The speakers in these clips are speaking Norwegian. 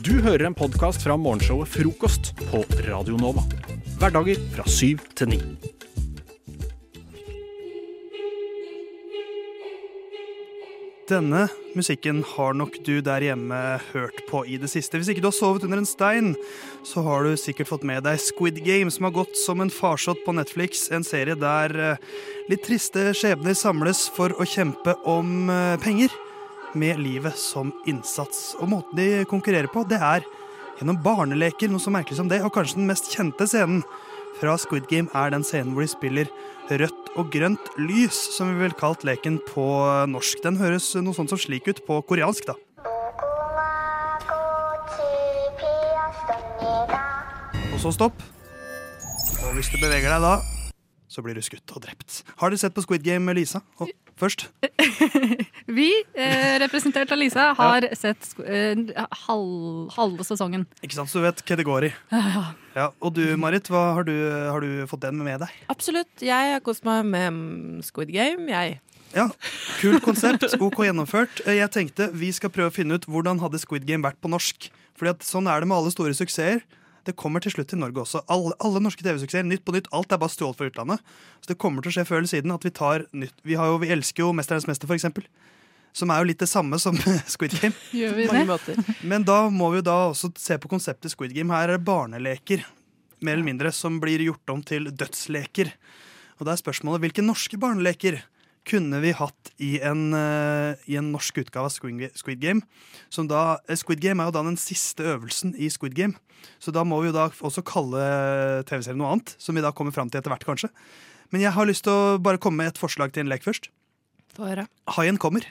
Du hører en podkast fra morgenshowet Frokost på Radio Nova. Hverdager fra syv til ni. Denne musikken har nok du der hjemme hørt på i det siste. Hvis ikke du har sovet under en stein, så har du sikkert fått med deg Squid Game, som har gått som en farsott på Netflix. En serie der eh, litt triste skjebner samles for å kjempe om eh, penger, med livet som innsats. Og måten de konkurrerer på, det er gjennom barneleker, noe så merkelig som det. Og kanskje den mest kjente scenen fra Squid Game er den scenen hvor de spiller rødt og grønt lys, som vi ville kalt leken på norsk. Den høres noe sånt som slik ut på koreansk, da. Og så stopp. Og hvis du beveger deg da, så blir du skutt og drept. Har dere sett på Squid Game, Lisa? Og først? Vi, eh, representert av Lisa, har sett sko- eh, halv, halve sesongen. Ikke sant, så du vet hva det går i. Ja, og du, Marit, hva har, du, har du fått den med deg? Absolutt. Jeg har kost meg med mm, Squid Game, jeg. Ja, Kult konsept, OK gjennomført. Eh, Jeg tenkte vi skal prøve å finne ut hvordan hadde Squid Game vært på norsk. Fordi at sånn er det med alle store suksesser. Det kommer til slutt til Norge også. Alle, alle norske TV-suksesser, Nytt på nytt, alt er bare stjålet fra utlandet. Så det kommer til å skje før eller siden at vi tar nytt. Vi, har jo, vi elsker jo 'Mesternes mester', for eksempel. Som er jo litt det samme som Squid Game. Gjør vi det? Men da må vi jo da også se på konseptet Squid Game. Her er det barneleker, mer eller mindre, som blir gjort om til dødsleker. Og da er spørsmålet hvilke norske barneleker kunne vi hatt i en, eh, i en norsk utgave av Squid Game? Som da, eh, Squid Game er jo da den siste øvelsen i Squid Game. Så da må vi jo da også kalle TV-serien noe annet, som vi da kommer fram til etter hvert, kanskje. Men jeg har lyst til å bare komme med et forslag til en lek først. Få høre. Haien kommer.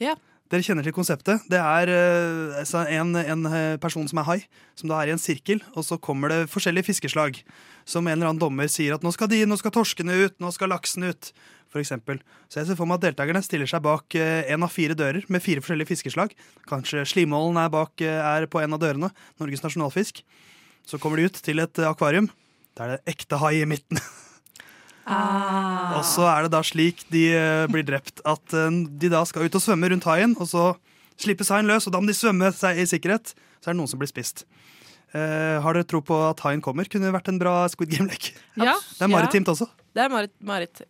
Ja. Dere kjenner til konseptet. Det er eh, en, en eh, person som er hai, som da er i en sirkel, og så kommer det forskjellige fiskeslag. Som en eller annen dommer sier at nå skal de, nå skal torskene ut, nå skal laksen ut. For eksempel. så jeg ser for meg at deltakerne stiller seg bak én en av fire dører med fire forskjellige fiskeslag. Kanskje slimålen er, bak, eh, er på en av dørene. Norges nasjonalfisk. Så kommer de ut til et eh, akvarium. Der er det ekte hai i midten. Og så er det da slik de eh, blir drept, at eh, de da skal ut og svømme rundt haien, og så slippes haien løs, og da må de svømme seg i sikkerhet. Så er det noen som blir spist. Uh, har dere tro på at haien kommer? Kunne det vært en bra Squid Game-lek. Ja. Det er maritimt også. Det er maritimt. Marit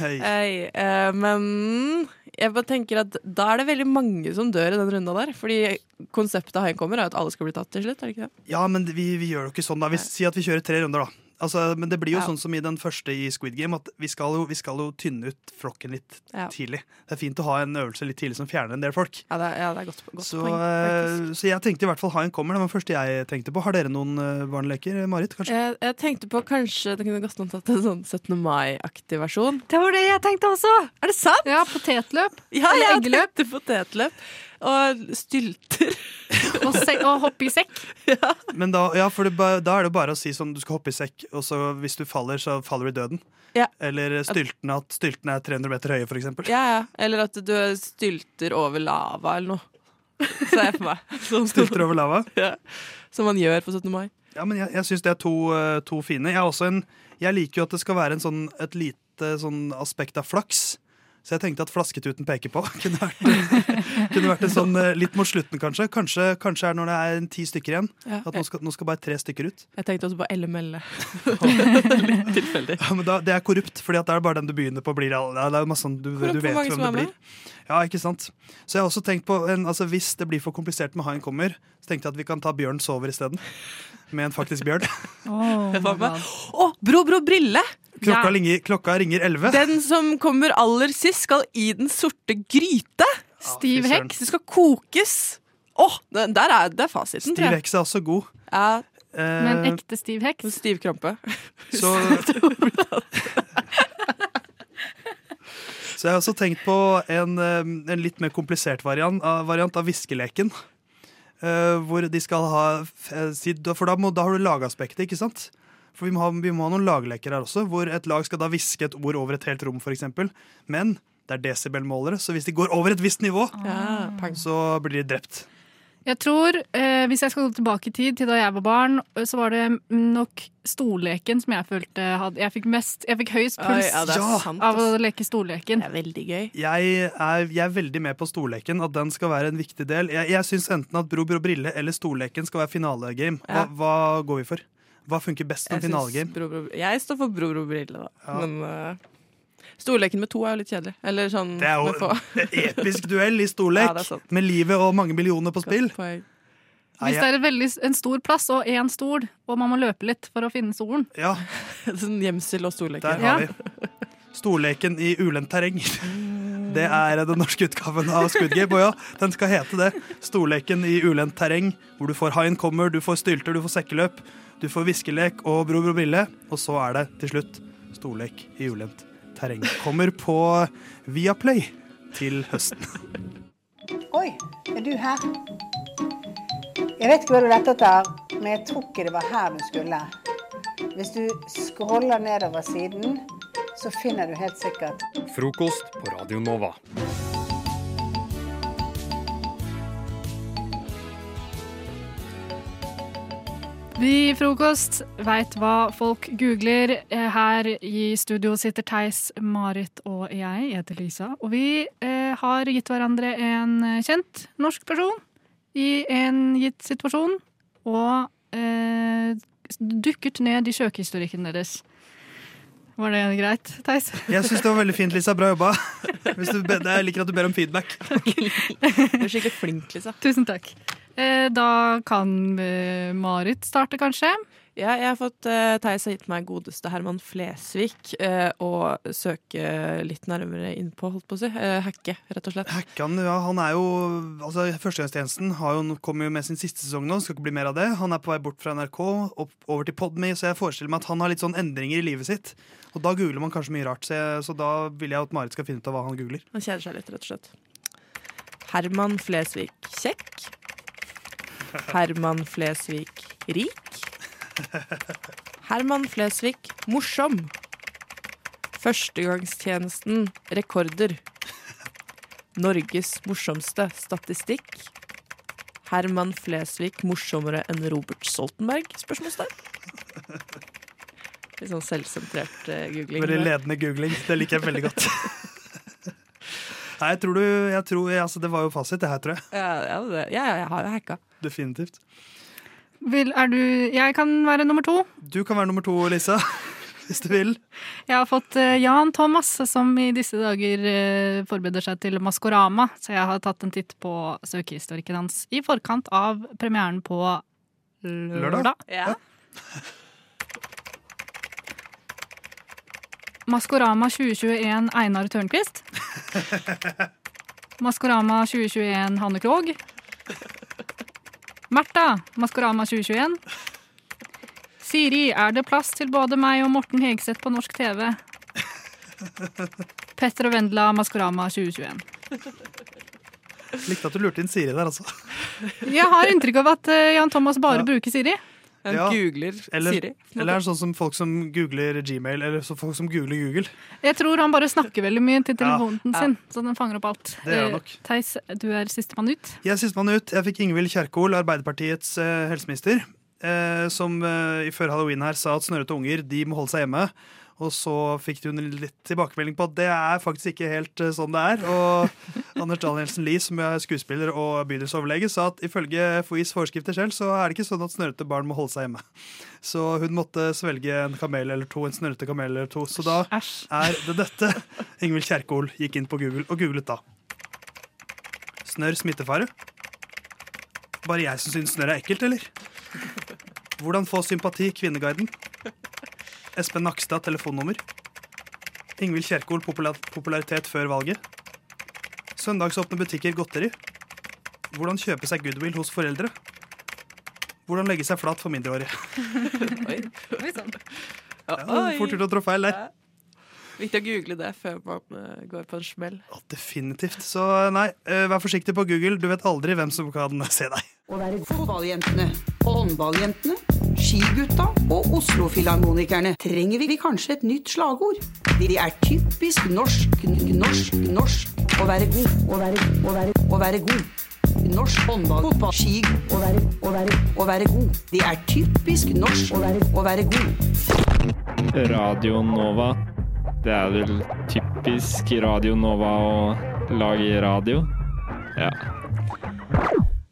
hey. Hei, eh, men jeg bare tenker at da er det veldig mange som dør i den runda der. Fordi konseptet Haien kommer, er at alle skal bli tatt til slutt. er det ikke det? Ja, men vi, vi gjør jo ikke sånn. da Vi sier at vi kjører tre runder, da. Altså, men det blir jo Ja. sånn som i den første i Squid Game, at vi skal jo, vi skal jo tynne ut flokken litt Ja. tidlig. Det er fint å ha en øvelse litt tidlig som fjerner en del folk. Ja, det er, ja, det er godt, godt Så, poeng. eh, så jeg tenkte i hvert fall ha en kommer. Det var det første jeg tenkte på. Har dere noen eh, barneleker? Marit, kanskje? Jeg, jeg tenkte på kanskje det kunne godt tatt en sånn 17. mai-aktig versjon. Det var det jeg tenkte også! Er det sant? Ja, potetløp. Ja, jeg eggeløp. tenkte potetløp. Og stylter. Og, og hoppe i sekk. Men da, ja, for det, ba- da er det bare å si sånn du skal hoppe i sekk, og så hvis du faller, så faller du i døden. Ja. Eller styltene, at styltene er 300 meter høye, for eksempel. Ja, ja. Eller at du stylter over lava eller noe. Ser jeg for meg. Sånn, Stylter over lava. Ja. Som man gjør på 17. mai. Ja, men jeg, jeg syns det er to, eh, to fine. Jeg, er også en, jeg liker jo at det skal være en sånn, et lite sånn aspekt av flaks. Så jeg tenkte at flasketuten peker på kunne vært, kunne vært en sånn eh, litt mot slutten, kanskje. Kanskje, kanskje er når det er ti stykker igjen. Ja. At nå skal, nå skal bare tre stykker ut. Jeg tenkte også på LML. Litt tilfeldig. Ja, men da, Det er korrupt, fordi er det er bare den du begynner på. Blir, det er masse sånn, du, Korrupt du vet hvem det blir. Ja, ikke sant? Så jeg har også tenkt på en, altså Hvis det blir for komplisert med Haien kommer, så tenkte jeg at vi kan ta Bjørn sover isteden. Med en faktisk bjørn. Oh. Å, Bro Bro Brille! Klokka, Ja. ringer, klokka ringer 11. Den som kommer aller sist, skal i den sorte gryte. Stiv ah, heks. Det skal kokes. Å, oh, der er, det er fasiten, Stiv tror jeg. heks er også god. Ja, Eh, Med en ekte stiv heks. stiv krampe. så, så jeg har også tenkt på en, eh, en litt mer komplisert variant, variant av viskeleken. Eh, hvor de skal ha eh, For da, må, da har du lagaspektet, ikke sant? For vi må, ha, vi må ha noen lagleker her også, hvor et lag skal da hviske et ord over et helt rom, f.eks. Men det er desibelmålere, så hvis de går over et visst nivå, Ja, så blir de drept. Jeg tror, eh, Hvis jeg skal gå tilbake i tid, til da jeg var barn, eh, så var det nok stolleken som jeg følte hadde Jeg fikk mest, jeg fikk høyest Oi, puls ja, er Ja. sant. av å leke stolleken. Det er veldig gøy. Jeg er, jeg er veldig med på storleken, at den skal være en viktig del. Jeg, jeg syns enten at Bro, bro, brille eller storleken skal være finalegame. Hva, Ja. hva går vi for? Hva funker best som finalegame? bro, bro, jeg står for Bro Bro Brille, da. Ja. Men uh, storleken med to er jo litt kjedelig. Eller sånn Det er med få. jo en episk duell i Ja, storlek, er med livet og mange millioner på spill. Hvis det er veldig, en stor plass og én stol, og man må løpe litt for å finne stolen ja, sånn gjemsel og storleken. der Ja. har vi. Storleken i ulendt terreng. Det er den norske utgaven av Squid Game. Og ja, den skal hete det. Storleken i ulendt terreng, hvor du får Haien kommer, du får stylter, du får sekkeløp, du får viskelek og Bro Bro Brille. Og så er det til slutt storlek i ulendt terreng. Kommer på Viaplay til høsten. Oi, er du her? Jeg vet ikke hva du lette etter, men jeg tror ikke det var her du skulle. Hvis du scroller nedover siden, så finner du helt sikkert Frokost på Radio Nova. Vi i Frokost veit hva folk googler. Eh, Her i studio sitter Theis, Marit og jeg, jeg heter Lisa. Og vi eh, har gitt hverandre en eh, kjent norsk person i en gitt situasjon. Og eh, dukket ned i søkehistorikken deres. Var det greit, Theis? Jeg syns det var veldig fint, Lisa. Bra jobba. Hvis du, be- jeg liker at du ber om feedback. Du er skikkelig flink, Lisa. Tusen takk. Eh, Da kan eh, Marit starte, kanskje. Ja, jeg har fått uh, Theis har gitt meg godeste Herman Flesvig uh, å søke litt nærmere innpå, holdt på å si. Uh, hacke, rett og slett. Hackan, ja, han er jo altså Førstegangstjenesten har jo, kommer jo med sin siste sesong nå. Skal ikke bli mer av det. Han er på vei bort fra NRK opp, over til Podme, så jeg forestiller meg at han har litt sånn endringer i livet sitt. Og da googler man kanskje mye rart, så, jeg, så da vil jeg at Marit skal finne ut av hva han googler. Han kjeder seg litt, rett og slett. Herman Flesvig kjekk. Herman Flesvig rik. Herman Flesvig morsom. Førstegangstjenesten rekorder. Norges morsomste statistikk. Herman Flesvig morsommere enn Robert Stoltenberg? Spørsmålstegn. Litt sånn selvsentrert eh, googling. Veldig ledende googling. Det liker jeg veldig godt. Nei, jeg tror du jeg tror, altså, Det var jo fasit, det her, tror jeg. Ja, ja, det, ja, jeg har jo hacka. Definitivt. Vil, er du Jeg kan være nummer to. Du kan være nummer to, Lisa. Hvis du vil. Jeg har fått eh, Jan Thomas, som i disse dager eh, forbereder seg til Maskorama. Så jeg har tatt en titt på søkehistorikken hans i forkant av premieren på lørdag. Lørdag? Ja. Maskorama 2021 Einar Tørnquist. Maskorama 2021 Hanne Krogh. Märtha, Maskorama 2021. Siri, er det plass til både meg og Morten Hegseth på norsk TV? Petter og Vendela, Maskorama 2021. Likte at du lurte inn Siri der, altså. Jeg har inntrykk av at eh, Jan Thomas bare Ja. bruker Siri. Han Ja, googler eller- Siri. Eller er det sånn som folk som googler Gmail, eller så folk som googler Google? Jeg tror han bare snakker veldig mye til telefonen Ja, sin, så den fanger opp alt. Det gjør Eh, nok. Theis, du er sistemann ut. Jeg er sistemann ut. Jeg fikk Ingvild Kjerkol, Arbeiderpartiets eh, helseminister, eh, som eh, i før halloween her sa at snørrete unger de må holde seg hjemme. Og så fikk hun litt tilbakemelding på at det er faktisk ikke helt eh, sånn det er. Og Anders Danielsen Lie, som er skuespiller og bydelsoverlege, sa at ifølge FHIs forskrifter selv, så er det ikke sånn at snørrete barn må holde seg hjemme. Så hun måtte svelge en kamel eller to, en snørrete kamel eller to. Så da er det dette Ingvild Kjerkol gikk inn på Google og googlet da. Snørr smittefare? Bare jeg som syns snørr er ekkelt, eller? Hvordan få sympati, Kvinneguiden? Espen Nakstad, telefonnummer. Ingvild Kjerkol, popular popularitet før valget. Søndagsåpne butikker, godteri. Hvordan kjøpe seg goodwill hos foreldre. Hvordan legge seg flat for mindreårige. Ja, fort gjort å trå feil der. Viktig å google det før man eh, går på en smell. Ja, definitivt. Så nei, eh, vær forsiktig på Google. Du vet aldri hvem som kan se deg. Å være fotballjentene, håndballjentene, skigutta og Oslo-filharmonikerne trenger vi kanskje et nytt slagord. De er typisk norsk, norsk, norsk å være god, å være, å være, å være god. norsk håndball, fotball, ski å være, å være, å være god. Det er typisk norsk å være, å være god. Radio Nova. Det er vel typisk Radio Nova å lage radio. Ja.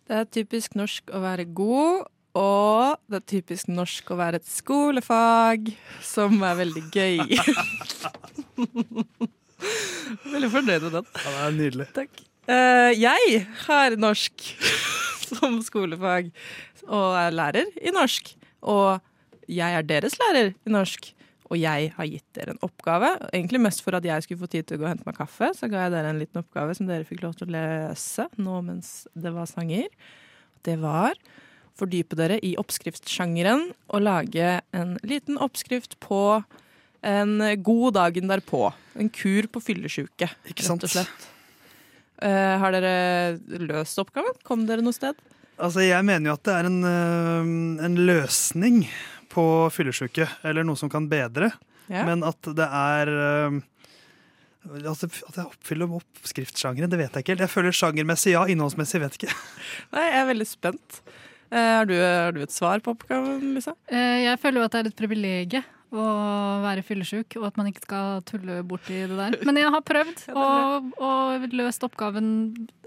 Det er typisk norsk å være god, og det er typisk norsk å være et skolefag, som er veldig gøy. veldig fornøyd med den. Ja, det er nydelig. Takk. Eh, jeg har norsk som skolefag, og er lærer i norsk. Og jeg er deres lærer i norsk. Og jeg har gitt dere en oppgave, egentlig mest for at jeg skulle få tid til å gå og hente meg kaffe. Så ga jeg dere en liten oppgave som dere fikk lov til å lese nå mens det var sanger. Det var fordype dere i oppskriftsjangeren og lage en liten oppskrift på en god dagen derpå. En kur på fyllesyke, rett og slett. Uh, har dere løst oppgaven? Kom dere noe sted? Altså, jeg mener jo at det er en, uh, en løsning på fyllesyke, eller noe som kan bedre, Ja. men at det er altså, At jeg oppfyller oppskriftsjangeren, det vet jeg ikke helt. Jeg føler sjangermessig ja, innholdsmessig vet jeg ikke. Nei, jeg er veldig spent. Eh, har, du, har du et svar på oppgaven, Lisa? Eh, Jeg føler jo at det er et privilegium å være fyllesyk, og at man ikke skal tulle borti det der. Men jeg har prøvd og, og løst oppgaven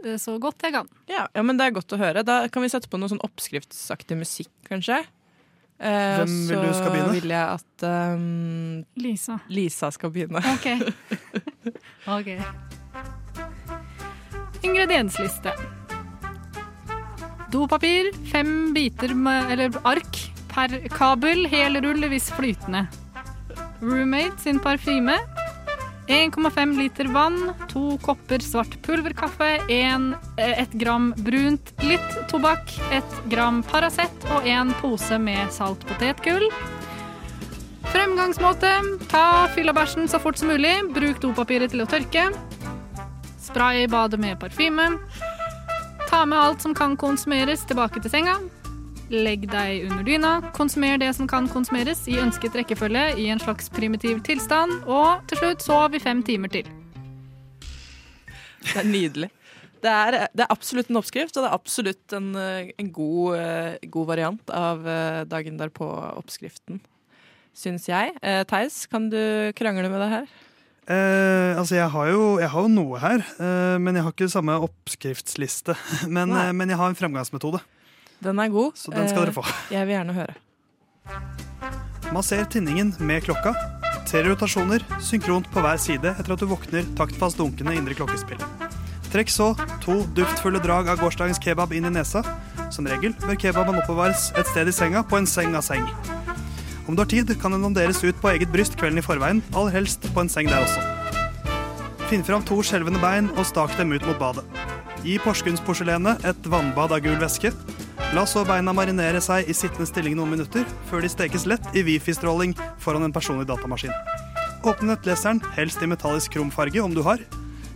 eh, så godt jeg kan. Ja, ja, men det er godt å høre. Da kan vi sette på noe sånn oppskriftsaktig musikk, kanskje. Eh, Hvem og vil du skal begynne? Så vil jeg at um, Lisa. Lisa skal begynne. OK. Ok. Ingrediensliste. Dopapir, fem biter med, eller ark per kabel, hel rull hvis flytende. Roommate sin parfyme. 1,5 liter vann, to kopper svart pulverkaffe, et gram brunt, litt tobakk, et gram Paracet og en pose med salt potetgull. Fremgangsmåte. Ta fyllabæsjen så fort som mulig. Bruk dopapiret til å tørke. Spray badet med parfyme. Ta med alt som kan konsumeres tilbake til senga. Legg deg under dyna. Konsumer det som kan konsumeres i ønsket rekkefølge i en slags primitiv tilstand. Og til slutt sov i fem timer til. Det er nydelig. Det er, det er absolutt en oppskrift, og det er absolutt en, en god, eh, god variant av eh, dagen derpå-oppskriften. Syns jeg. Eh, Theis, kan du krangle med det her? Eh, altså, jeg har, jo, jeg har jo noe her, eh, men jeg har ikke samme oppskriftsliste. Men, eh, men jeg har en fremgangsmetode, Den er god. så den skal dere Eh, få. Jeg vil gjerne høre. Masser tinningen med klokka. Tre rotasjoner, synkront på hver side etter at du våkner taktfast dunkende indre klokkespill. Trekk så to duftfulle drag av gårsdagens kebab inn i nesa. Som regel bør kebaben oppbevares et sted i senga på en seng av seng. Om du har tid, kan den danderes ut på eget bryst kvelden i forveien, aller helst på en seng der også. Finn fram to skjelvende bein og stak dem ut mot badet. Gi porsgrunnsporselenet et vannbad av gul væske. La så beina marinere seg i sittende stilling noen minutter, før de stekes lett i wifi-stråling foran en personlig datamaskin. Åpne nettleseren, helst i metallisk kromfarge om du har.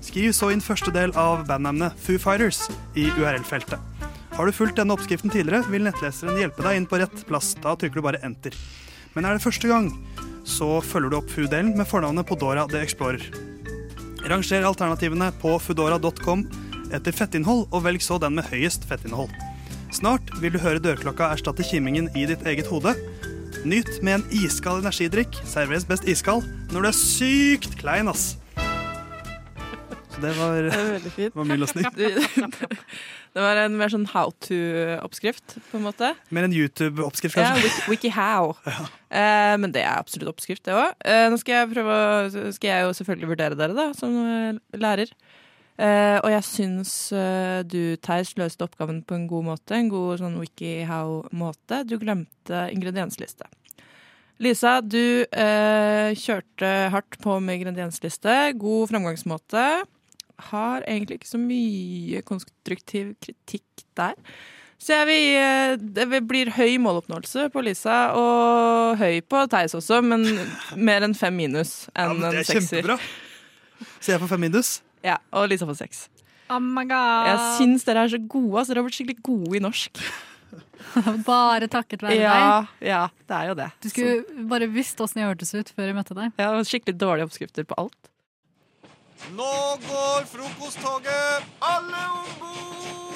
Skriv så inn første del av bandnavnet Foo Fighters i URL-feltet. Har du fulgt denne oppskriften tidligere, vil nettleseren hjelpe deg inn på rett plass. Da trykker du bare enter. Men er det første gang, så følger du opp Foo-delen med fornavnet Podora The Explorer. Ranger alternativene på foodora.com etter fettinnhold, og velg så den med høyest fettinnhold. Snart vil du høre dørklokka erstatte kimingen i ditt eget hode. Nyt med en iskald energidrikk. Serveres best iskald når du er sykt klein, ass. Så det var, Det var min løsning. Det var en mer sånn how to-oppskrift, på en måte. Mer en YouTube-oppskrift, Ja, kanskje. wiki, WikiHow. Eh, men det er absolutt oppskrift, det òg. Eh, nå skal jeg prøve skal jeg jo selvfølgelig vurdere dere, da, som eh, lærer. Eh, og jeg syns uh, du, Theis, løste oppgaven på en god måte. En god sånn WikiHow-måte. Du glemte ingrediensliste. Lisa, du uh, kjørte hardt på med ingrediensliste. God framgangsmåte. Har egentlig ikke så mye konstruktiv kritikk der. Så jeg vil, det blir høy måloppnåelse på Lisa, og høy på Theis også, men mer enn fem minus Ja, en sekser. det er kjempebra. Så jeg får fem minus. Ja, og Lisa får seks. Oh my god. Jeg syns dere er så gode. Altså, dere har blitt skikkelig gode i norsk. Bare takket være deg. Ja, ja, det er jo det. Du skulle bare visst åssen jeg hørtes ut før jeg møtte deg. Så, ja, skikkelig dårlige oppskrifter på alt. Nå går frokosttoget! Alle om bord!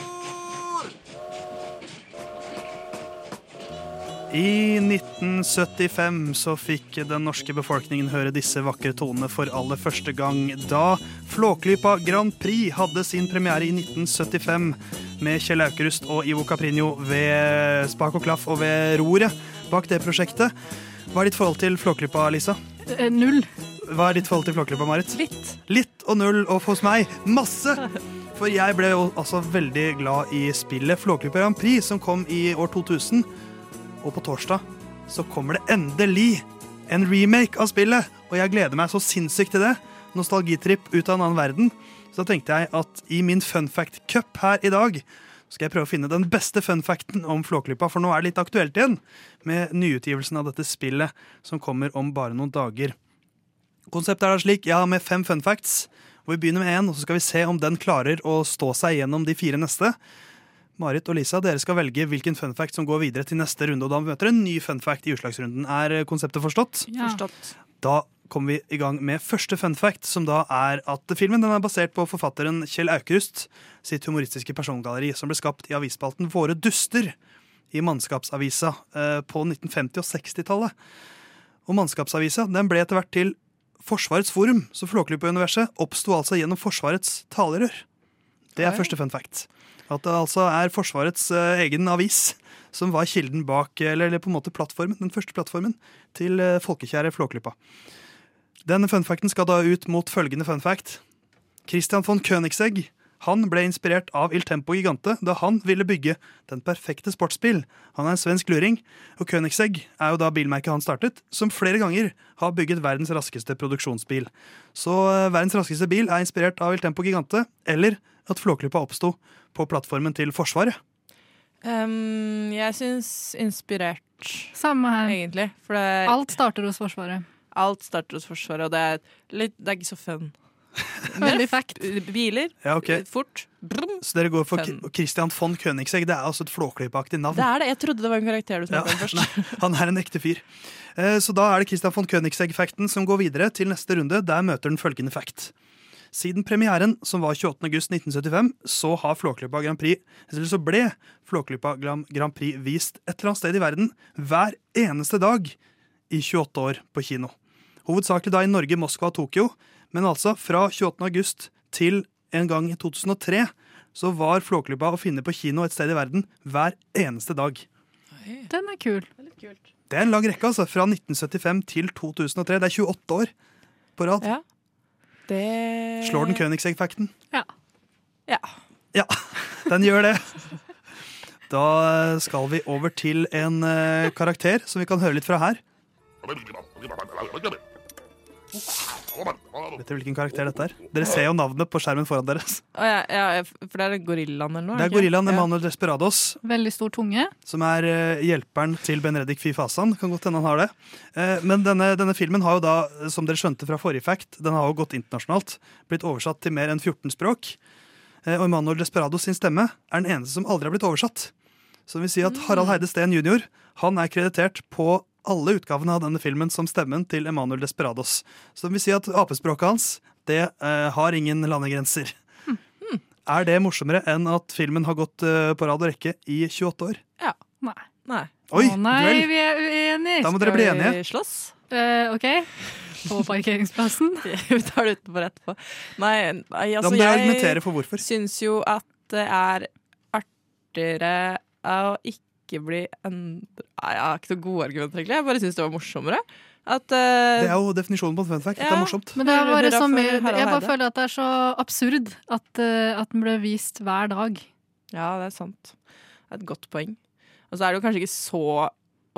I 1975 så fikk den norske befolkningen høre disse vakre tonene for aller første gang da Flåklypa Grand Prix hadde sin premiere i 1975 med Kjell Aukrust og Ivo Caprino ved spak og klaff og ved roret bak det prosjektet. Hva er ditt forhold til Flåklypa, Lisa? Eh, Null. Hva er ditt forhold til Flåklypa, Marit? Litt. Litt og null, og hos meg masse! For jeg ble jo altså veldig glad i spillet Flåklypa Grand Prix, som kom i år 2000. Og på torsdag så kommer det endelig en remake av spillet, og jeg gleder meg så sinnssykt til det. Nostalgitripp ut av en annen verden. Så da tenkte jeg at i min fun fact cup her i dag skal jeg prøve å finne den beste fun facten om Flåklypa, for nå er det litt aktuelt igjen med nyutgivelsen av dette spillet som kommer om bare noen dager. Konseptet er da slik, jeg har med fem fun facts, Og vi begynner med én, og så skal vi se om den klarer å stå seg gjennom de fire neste. Marit og Lisa, dere skal velge hvilken fun fact som går videre til neste runde, og da møter en ny fun fact i utslagsrunden. Er konseptet forstått? Ja. Forstått. Da kommer vi i gang med første fun fact, som da er at filmen den er basert på forfatteren Kjell Aukrust sitt humoristiske persongalleri, som ble skapt i avisspalten Våre duster i Mannskapsavisa eh, på 1950- og 60-tallet. Og Mannskapsavisa den ble etter hvert til Forsvarets forum, så Flåklypa-universet oppsto altså gjennom Forsvarets talerør. Det er første fun fact. At det altså er Forsvarets eh, egen avis som var kilden bak, eller, eller på en måte plattformen, den første plattformen til eh, folkekjære Flåklypa. Denne funfacten skal da ut mot følgende funfact. Christian von Königsegg han ble inspirert av Il Tempo Gigante da han ville bygge den perfekte sportsbil. Han er en svensk luring, og Königsegg er jo da bilmerket han startet, som flere ganger har bygget verdens raskeste produksjonsbil. Så eh, verdens raskeste bil er inspirert av Il Tempo Gigante, eller at Flåklypa oppsto på plattformen til Forsvaret. Um, jeg syns inspirert, Samme her. egentlig. For det, Alt starter hos Forsvaret. alt starter hos Forsvaret, og det er, litt, det er ikke så fun. Veldig fikk Biler, Ja, okay. fort. Brum. Så dere går for Fem. Christian von Königsegg. Det er altså et Flåklypa-aktig navn. Det er det. Jeg trodde det var en karakter du Ja, om først. nei, han er en ekte fyr. Eh, Så da er det Christian von Königsegg-fakten som går videre til neste runde. Der møter den følgende fact. Siden premieren, som var 28. august 1975, så har Flåklypa Grand Prix eller så ble Flåklypa Grand Prix vist et eller annet sted i verden hver eneste dag i 28 år på kino. Hovedsakelig da i Norge, Moskva og Tokyo, men altså fra 28. august til en gang i 2003 så var Flåklypa å finne på kino et sted i verden hver eneste dag. Den er kul. Det er en lang rekke, altså. Fra 1975 til 2003. Det er 28 år på rad. Ja. Det Slår den Königsegg-fakten? Ja. Ja. Ja, den gjør det. Da skal vi over til en eh, karakter som vi kan høre litt fra her. Vet dere hvilken karakter dette er? Dere ser jo navnet på skjermen foran deres. Oh, ja, ja, for det er gorillaen eller noe? Det er gorillaen Ja. Emanuel Desperados, Veldig stor tunge. som er eh, hjelperen til Benedikt Fy Fasan. Kan godt hende han har det. Eh, Men denne, denne filmen har jo da, som dere skjønte fra forrige fact, den har jo gått internasjonalt. Blitt oversatt til mer enn 14 språk. Eh, Og Emanuel Desperados sin stemme er den eneste som aldri har blitt oversatt. Så det vil si at Harald Heide Steen jr. han er kreditert på alle utgavene av denne filmen som stemmen til Emanuel Desperados. Så det vil si at apespråket hans det eh, har ingen landegrenser. Er det morsommere enn at filmen har gått eh, på rad og rekke i 28 år? Ja. Nei. Nei. Oi, Å nei, duell! vi er uenige! Da må dere bli Skal enige. vi slåss? Uh, OK. På parkeringsplassen. Vi tar det utenfor etterpå. Nei, nei Da altså må jeg argumentere for hvorfor. syns jo at det er artigere å ikke bli endra Jeg har ikke noen gode argumenter, egentlig. Jeg bare syns det var morsommere. At uh, Det er jo definisjonen på en fun fact. Det er morsomt. Men det er bare så mye Jeg bare føler at det er så absurd at, uh, at den ble vist hver dag. Ja, det er sant. Det er et godt poeng. Og så er det jo kanskje ikke så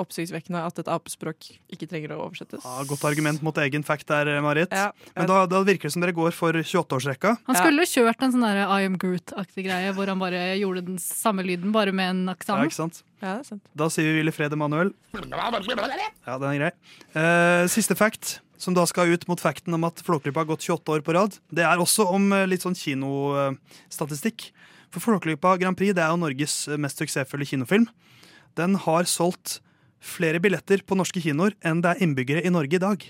oppsiktsvekkende at et apespråk ikke trenger å oversettes. Ja, godt argument mot egen fact der, Marit. Ja, Men da, da virker det som dere går for 28-årsrekka. Han Ja. skulle kjørt en sånn der I am Groot-aktig greie, hvor han bare gjorde den samme lyden, bare med en Ja, ikke sant? ja, det er sant. Da sier vi Ville Fred Emanuel. Ja, den er grei. Uh, siste fact, som da skal ut mot facten om at Flåklypa har gått 28 år på rad, det er også om eh, litt sånn kinostatistikk. For Flåklypa Grand Prix det er jo Norges eh, mest suksessfulle kinofilm. Den har solgt flere billetter på norske kinoer enn det er innbyggere i Norge i dag.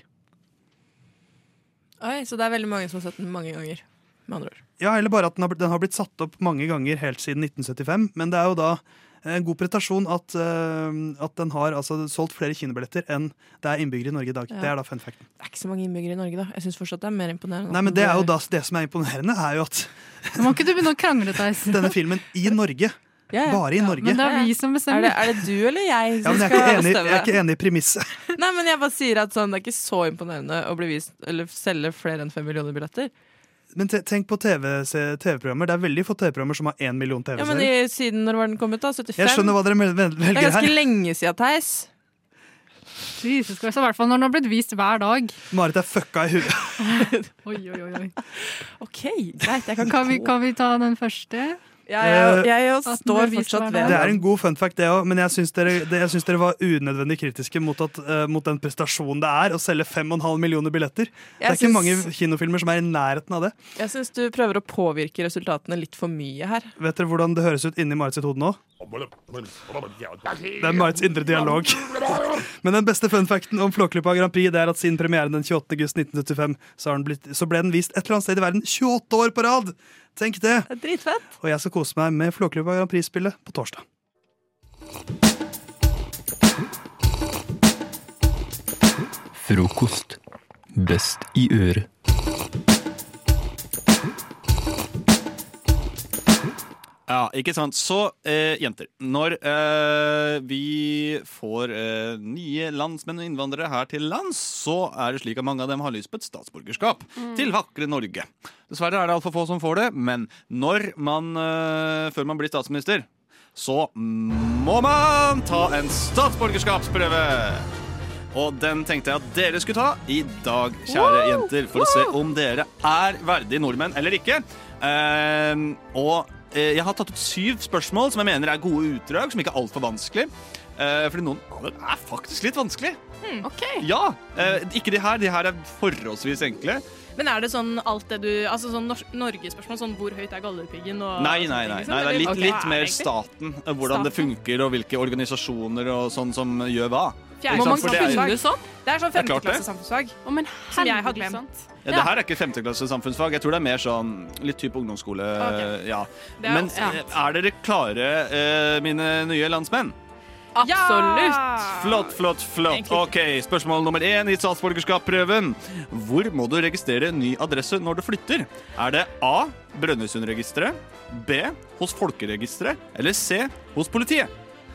Oi, så det er veldig mange som har sett den mange ganger. Med andre ord. Ja, eller bare at den har, blitt- den har blitt satt opp mange ganger helt siden 1975. Men det er jo da en god prestasjon at, uh, at den har altså, solgt flere kinobilletter enn det er innbyggere i Norge i dag. Ja. Det er da fun facten. Det er ikke så mange innbyggere i Norge, da. Jeg syns fortsatt det er mer imponerende. Nei, men Det er jo da det som er imponerende, er jo at Nå må ikke du begynne å krangle, Theis. denne filmen i Norge, Ja, ja. bare i Norge Men det er vi som Er det, er det du eller jeg ja, som men jeg, skal enig, jeg er ikke enig i premisset. Nei, men jeg bare sier at sånn, Det er ikke så imponerende å bli vist Eller selge flere enn fem millioner billetter. Men tenk på TV-programmer. TV-programmer. det er veldig få TV-programmer som har én million Ja, men TV-seere. i, Siden når var den kommet, da? 75? Jeg skjønner hva dere velger her. Det er ganske her. lenge siden, Theis. Jesus Christ, I hvert fall når den har blitt vist hver dag. Marit er fucka i huet. Oi, oi, oi. OK, greit. Jeg kan, Kan vi, kan vi ta den første? Jeg, jeg, jeg står fortsatt ved Det er en god fun fact, det òg, men jeg syns dere, det, jeg syns dere var unødvendig kritiske mot, at, uh, mot den prestasjonen det er å selge 5,5 millioner billetter. Det er synes, ikke mange kinofilmer som er i nærheten av det. Jeg syns du prøver å påvirke resultatene litt for mye her. Vet dere hvordan det høres ut inni Marit sitt hode nå? Det er Marits indre dialog. Men den beste fun facten om Flåklypa Grand Prix Det er at siden premieren den 28. august 1975 så, har den blitt, så ble den vist et eller annet sted i verden 28 år på rad! Tenk det! Det er dritfett. Og jeg skal kose meg med Flåklypa Grand Prix-spillet på torsdag. Frokost. Best i øret. Ja, ikke sant. Så, eh, jenter. Når eh, vi får eh, nye landsmenn og innvandrere her til lands, så er det slik at mange av dem har lyst på et statsborgerskap til vakre Norge. Dessverre er det altfor få som får det, men når man, eh, før man blir statsminister, så må man ta en statsborgerskapsprøve. Og den tenkte jeg at dere skulle ta i dag, kjære jenter, for å se om dere er verdige nordmenn eller ikke. Eh, og jeg har tatt ut syv spørsmål som jeg mener er gode utdrag, som ikke er altfor vanskelig. Eh, fordi noen av dem er faktisk litt vanskelig. Ok. Ja, eh, Ikke de her. De her er forholdsvis enkle. Men er det sånn alt det du Altså sånn Norgespørsmål, sånn hvor høyt er Galdhøpiggen og Nei, nei, nei. ting, nei det er litt, liksom? litt mer staten. Hvordan Hvordan det funker, og hvilke organisasjoner og sånn som gjør hva. Det er- sånn? Det er sånn femteklasse samfunnsfag. Oh, men Som jeg har glemt. Ja, det her er ikke femteklasse samfunnsfag. Jeg tror det er mer sånn litt type ungdomsskole. Okay. Ja. Er- Men ja. er dere klare, eh, mine nye landsmenn? Absolutt! Flott, flott, flott. Egentlig. Ok, Spørsmål nummer én i statsborgerskapsprøven. Hvor må du registrere ny adresse når du flytter? Er det A. Brønnøysundregisteret, B. Hos Folkeregisteret eller C. Hos politiet?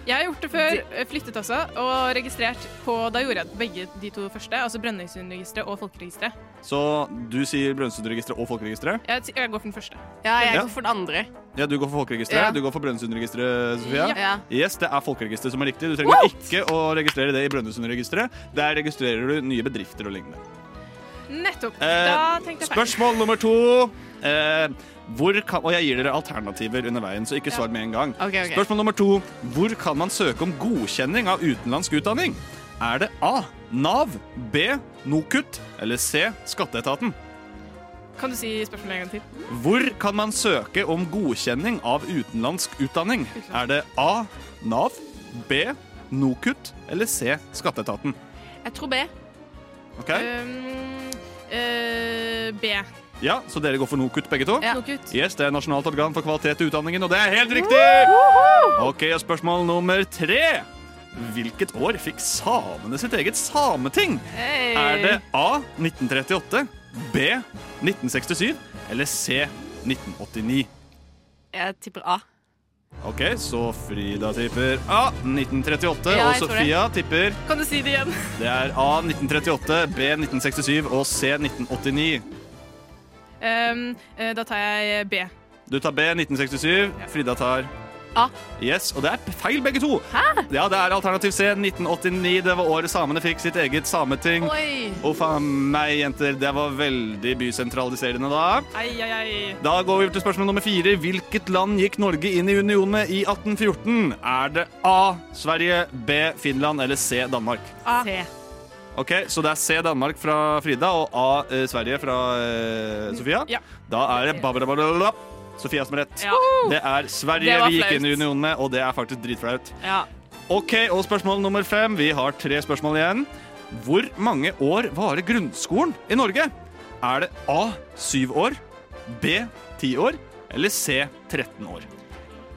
Jeg har gjort det før, eh, flyttet også, og registrert på Da gjorde jeg begge de to første, altså Brønnøysundregisteret og Folkeregisteret. Så du sier Brønnøysundregisteret og Folkeregisteret? Jeg, jeg går for den første. Ja, jeg Ja. går for den andre. Ja, du går for Folkeregisteret. Ja. Du går for Brønnøysundregisteret, Sofia. Ja. Yes, det er Folkeregisteret som er riktig. Du trenger ikke å registrere det i Brønnøysundregisteret. Der registrerer du nye bedrifter og lignende. Nettopp. Eh, Da tenkte jeg feil. Spørsmål nummer to. Eh, kan, og jeg gir dere alternativer under veien, så ikke svar med en gang. Okay, okay. Spørsmål nummer to. Hvor kan man søke om godkjenning av utenlandsk utdanning? Er det A. Nav, B. NOKUT eller C. Skatteetaten? Kan du si spørsmålet en gang til? Hvor kan man søke om godkjenning av utenlandsk utdanning? Er det A. Nav, B. NOKUT eller C. Skatteetaten? Jeg tror B. Ok? Um, uh, B. Ja, Så dere går for NOKUT begge to? Ja. Yes, Det er Nasjonalt organ for kvalitet i utdanningen, og det er helt riktig! Ok, og Spørsmål nummer tre. Hvilket år fikk samene sitt eget sameting? Hey. Er det A. 1938, B. 1967 eller C. 1989? Jeg tipper A. Ok, så Frida tipper A. 1938, Ja, og det. Sofia tipper Kan du si det igjen? Det er A. 1938, B. 1967 og C. 1989. Um, eh, da tar jeg B. Du tar B. 1967. Frida tar A. Yes, Og det er feil, begge to. Hæ? Ja, Det er alternativ C. 1989. Det var året samene fikk sitt eget sameting. Oi. Uff a meg, jenter. Det var veldig bysentraliserende da. Ai, ai, ai. Da går vi til spørsmål nummer fire. Hvilket land gikk Norge inn i unionen med i 1814? Er det A. Sverige, B. Finland eller C. Danmark? A. C. Ok, Så det er C. Danmark fra Frida og A. Eh, Sverige fra eh, Sofia. Ja. Da er det babadabadabla. Sofia som har rett. Ja. Det er Sverige Det var vi gikk inn i unionen med, og det er faktisk dritflaut. Ja. Ok, og spørsmål nummer fem. Vi har tre spørsmål igjen. Hvor mange år varer grunnskolen i Norge? Er det A. Syv år, B. Ti år eller C. 13 år?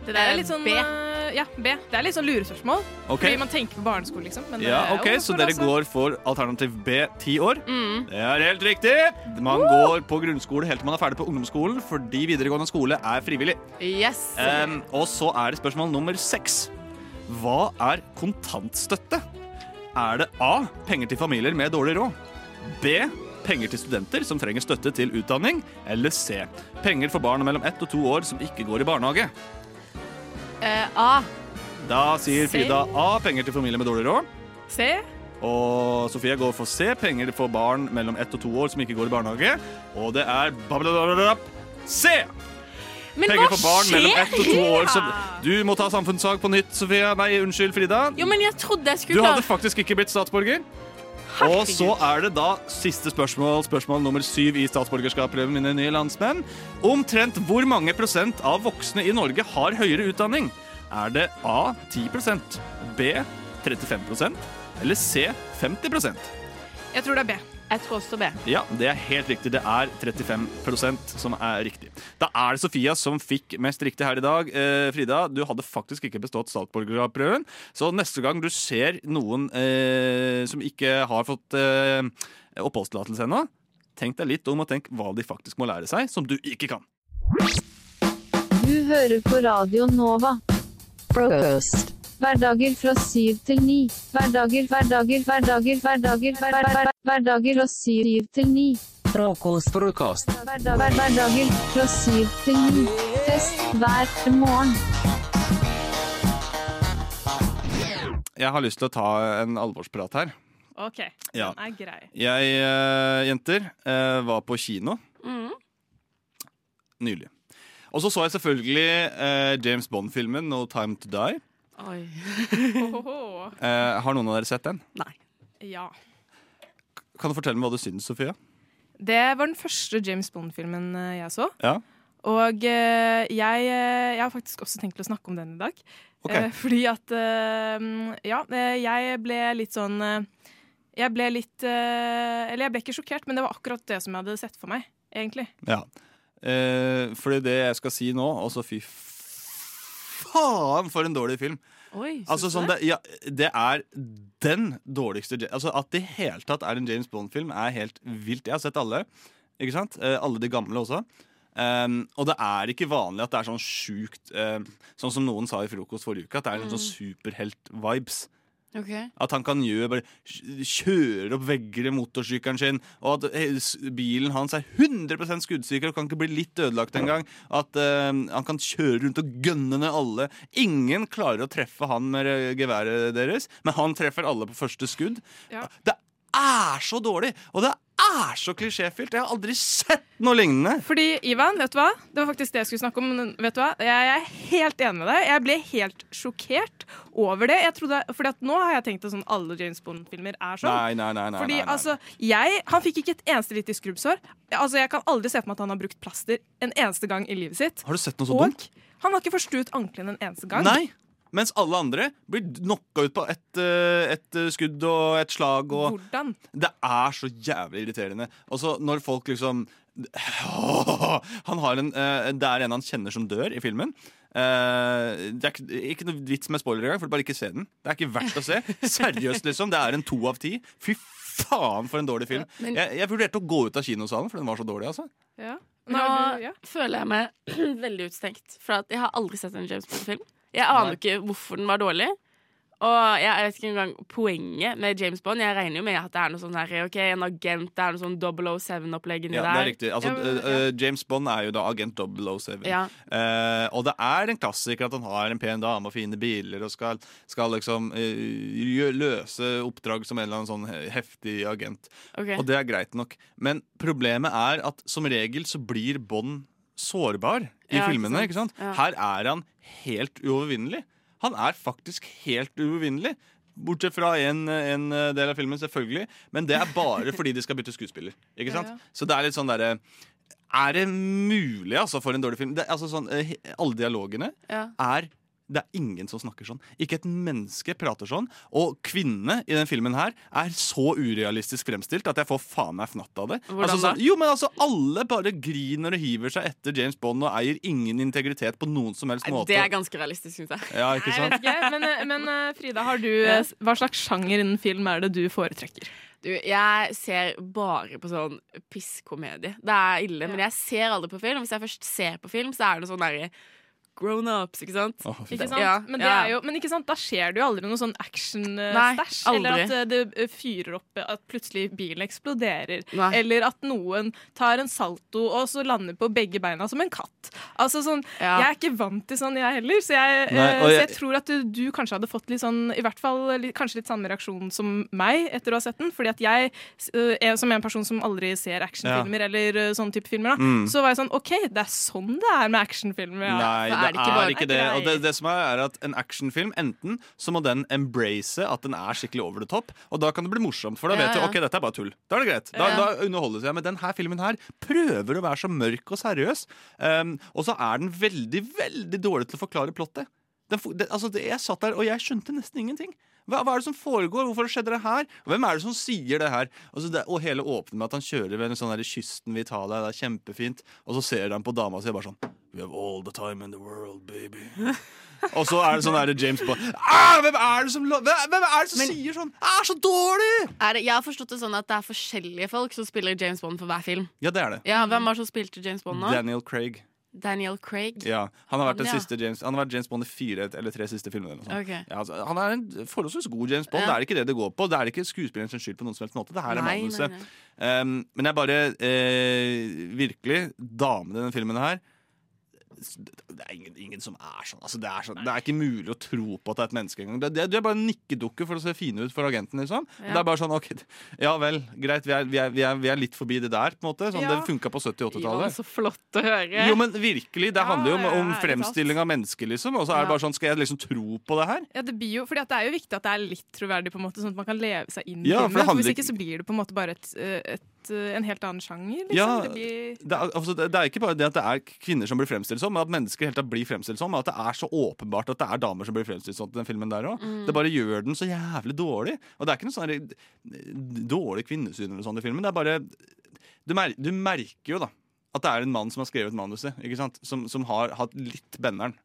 Det der er litt sånn B. eh, ja, B. Det er litt sånn lurespørsmål. Okay. Fordi man tenker på barneskole, liksom. Men Ja, er ok, Så dere også. går for alternativ B ti år? Mm. Det er helt riktig! Man går på grunnskole helt til man er ferdig på ungdomsskolen, fordi videregående skole er frivillig. Yes. Um, og så er det spørsmål nummer seks. Hva er kontantstøtte? Er det A. Penger til familier med dårlig råd? B. Penger til studenter som trenger støtte til utdanning? Eller C. Penger for barn mellom ett og to år som ikke går i barnehage? Eh, A. Da sier C. Frida A. Penger til familier med dårlig råd. C. Og Sofie går for C. Penger for barn mellom ett og to år som ikke går i barnehage. Og det er C. Men Penger for barn mellom ett og to år som Du må ta samfunnsfag på nytt, Sofie. Nei, unnskyld, Frida. Jo, men jeg trodde jeg Du skulle hadde faktisk ikke blitt statsborger. Og så er det da siste spørsmål, spørsmål nummer syv i statsborgerskapsprøven, mine nye landsmenn. Omtrent hvor mange prosent av voksne i Norge har høyere utdanning? Er det A 10 B 35 eller C 50 Jeg tror det er B. Jeg tror også B. Ja, det er helt riktig. Det er 35% som er riktig. Da er det Sofia som fikk mest riktig her i dag. Eh, Frida, du hadde faktisk ikke bestått statsborgerprøven, så neste gang du ser noen eh, som ikke har fått eh, oppholdstillatelse ennå, tenk deg litt om og tenk hva de faktisk må lære seg, som du ikke kan. Du hører på Radio Nova. Frokost. Hverdager fra syv til ni. Hverdager, hverdager, hverdager, hverdager, hverdager, hver, hver, hverdager fra syv til ni. Frokost. Frokost. Hverdager fra syv til ni. Fest hver morgen. Jeg har lyst til å ta en alvorsprat her. OK. Ja. Den er grei. Jeg, eh, jenter, eh, var på kino Mm. nylig. Og så så jeg selvfølgelig eh, James Bond-filmen No Time To Die. Oi. Eh, har noen av dere sett den? Ja. Kan du fortelle meg hva du syns, Sofia? Det var den første James Bond-filmen eh, jeg så. Ja. Og eh, jeg, jeg har faktisk også tenkt til å snakke om den i dag. Okay. Eh, fordi at Ja, jeg ble litt sånn Jeg ble litt Eller jeg ble ikke sjokkert, men det var akkurat det som jeg hadde sett for meg, egentlig. Ja. Eh, fordi det jeg skal si nå Altså, fy faen, for en dårlig film. Oi, Altså, sånn, det? det, ja, det er den dårligste Altså, At det i hele tatt er en James Bond-film, er helt vilt. Jeg har sett alle. Ikke sant? Eh, alle de gamle også. Um, og det er ikke vanlig at det er sånn sjukt uh, Sånn som noen sa i frokost forrige uke, at det er mm. sånn superhelt-vibes. Ok. At han kan gjøre bare kjøre opp vegger i motorsykkelen sin, og at eh, bilen hans er 100 skuddsikker og kan ikke bli litt ødelagt engang. At uh, han kan kjøre rundt og gønne ned alle. Ingen klarer å treffe han med eh, geværet deres, men han treffer alle på første skudd. Ja. Det er så dårlig, og det er så klisjéfylt. Jeg har aldri sett noe lignende. Fordi, Ivan, vet du hva? Det var faktisk det jeg skulle snakke om. men Vet du hva? Jeg er helt enig med deg. Jeg ble helt sjokkert over det. Jeg trodde, fordi at nå har jeg tenkt at sånn alle James Bond-filmer er sånn. Nei, nei, nei. nei, Fordi nei, nei. altså, jeg, Han fikk ikke et eneste lite skrubbsår. Altså, Jeg kan aldri se for meg at han har brukt plaster en eneste gang i livet sitt. Har du sett noe så Og dumt? han har ikke forstuet ankelen en eneste gang. Nei. Mens alle andre blir knocka ut på ett et eh, skudd og et slag. Og Hvordan? Det er så jævlig irriterende. Og så når folk liksom Han har en eh, Det er en han kjenner som dør i filmen. Uh, det er ikke, ikke noe vits med spoiler engang, for bare ikke se den. Det er ikke verdt å se. Seriøst, liksom. Det er en to av ti. Fy faen, for en dårlig film. men- jeg, jeg vurderte å gå ut av kinosalen, for den var så dårlig. altså Ja. Nå ja. føler jeg meg veldig utestengt. For at jeg har aldri sett en James Bond-film. Jeg aner Nei. ikke hvorfor den var dårlig. Og jeg vet ikke engang poenget med James Bond. Jeg regner jo med at det er noe sånn her, ok, en agent, det er noe sånn 007-opplegg inni Ja, der. det er riktig. Altså, Ja, eh, eh, James Bond er jo da agent 007. Ja. Eh, og det er en klassiker at han har en pen dame og fine biler og skal, skal liksom eh, løse oppdrag som en eller annen sånn heftig agent. Okay. Og det er greit nok. Men problemet er at som regel så blir Bond sårbar i Ja, filmene. sant? ikke sant? Ja. Her er han helt uovervinnelig. Han er faktisk helt uovervinnelig. Bortsett fra en, en del av filmen, selvfølgelig. Men det er bare fordi de skal bytte skuespiller. Ikke sant? Ja. Så det er litt sånn derre Er det mulig, altså, for en dårlig film? Det, altså, sånn, eh, alle dialogene er Det er ingen som snakker sånn. Ikke et menneske prater sånn. Og kvinnene i den filmen her er så urealistisk fremstilt at jeg får faen meg fnatt av det. Hvordan altså, sånn, jo, men altså, Alle bare griner og hiver seg etter James Bond og eier ingen integritet på noen som helst måte. Det er ganske realistisk, syns jeg. Ja, ikke Jeg vet sant? ikke, men, men eh, Frida, har du, eh, hva slags sjanger innen film er det du foretrekker? Du, jeg ser bare på sånn pisskomedie. Det er ille, men jeg ser aldri på film. Hvis jeg først ser på film, så er det sånn derre grown ups, ikke sant? Ikke sant? Ja, men, det ja. er jo, men ikke sant? da skjer det jo aldri noe sånn action-stæsj. Eller at eh, det eh, fyrer opp, eh, at plutselig bilen eksploderer. Nei. Eller at noen tar en salto og så lander på begge beina som en katt. Altså sånn, Ja. Jeg er ikke vant til sånn, jeg heller. Så jeg, Nei, eh, så jeg- jeg tror at du, du kanskje hadde fått litt sånn, i hvert fall litt, kanskje litt samme reaksjon som meg etter å ha sett den. Fordi at jeg, eh, er, som en person som aldri ser actionfilmer eller eh, sånne type filmer, da, Mm. så var jeg sånn OK, det er sånn det er med actionfilmer. Ja. Nei, Så det er ikke, det. Og det, det som er, er at En actionfilm enten så må den embrace at den er skikkelig over the top, og da kan det bli morsomt. For da Ja, vet du ja. ok, dette er bare tull. Da er det greit. Da, Ja. da underholdes jeg. Men denne filmen her prøver å være så mørk og seriøs. Um, og så er den veldig, veldig dårlig til å forklare plottet. Den, det, altså, det, jeg satt der, og jeg skjønte nesten ingenting. Hva, hva er det som foregår? Hvorfor skjedde det her? Hvem er det som sier det her? Altså, det, og hele åpner med at han kjører ved en sånn der kysten tar deg, det er kjempefint. Og så ser han på dama si og bare sånn We have all the time in the world, baby. og så er det sånn der James Bond ah, Hvem er det som, hvem, hvem er det som Men- sier sånn? Jeg er så dårlig! Er det, jeg har forstått det sånn at det er forskjellige folk som spiller James Bond for hver film. Ja, det er det. Ja, Hvem var det som spilte James Bond nå? Daniel Craig. Daniel Craig. Ja, han har vært Han, ja. siste James Han har vært James Bond i fire eller tre siste filmene. Eller noe sånt. Ok. ja, altså, han er en forholdsvis god James Bond. Ja. Det er ikke det det går på. Det er ikke skuespillerens skyld på noen som helst måte. Det her er manuset. Um, men jeg bare eh, Virkelig, damene i denne filmen her det er ingen, ingen som er sånn. Altså, det, er sånn det er ikke mulig å tro på at det er et menneske engang. Du er bare en nikkedukke for å se fine ut for agenten. liksom Ja. Det er bare sånn, ok, Ja vel, greit, vi er, vi er, vi er, vi er litt forbi det der. på en måte Sånn Ja. Det funka på 70- og 80-tallet. så flott å høre. Jo, men virkelig, Det handler jo om, om fremstilling av mennesker, liksom. Og så er det bare sånn, Skal jeg liksom tro på det her? Ja, det, blir jo, fordi det er jo viktig at det er litt troverdig, på en måte, sånn at man kan leve seg inn i Ja, det hvis ikke- ikke så blir det på en måte bare et, eh, et, eh, en helt annen sjanger. Liksom. Ja, det blir... det er, altså, det, er ikke bare det at det er kvinner som blir fremstilt som, men at mennesker helt blir fremstilt som. Men at det er så åpenbart at det er damer som blir fremstilt sånn i den filmen der òg. Mm. Det bare gjør den så jævlig dårlig. Og det er ikke noe sånn dårlig kvinnesyn eller sånn i filmen. Det er bare du, mer, du merker jo da at det er en mann som har skrevet manuset, ikke sant? Som, som har hatt litt benderen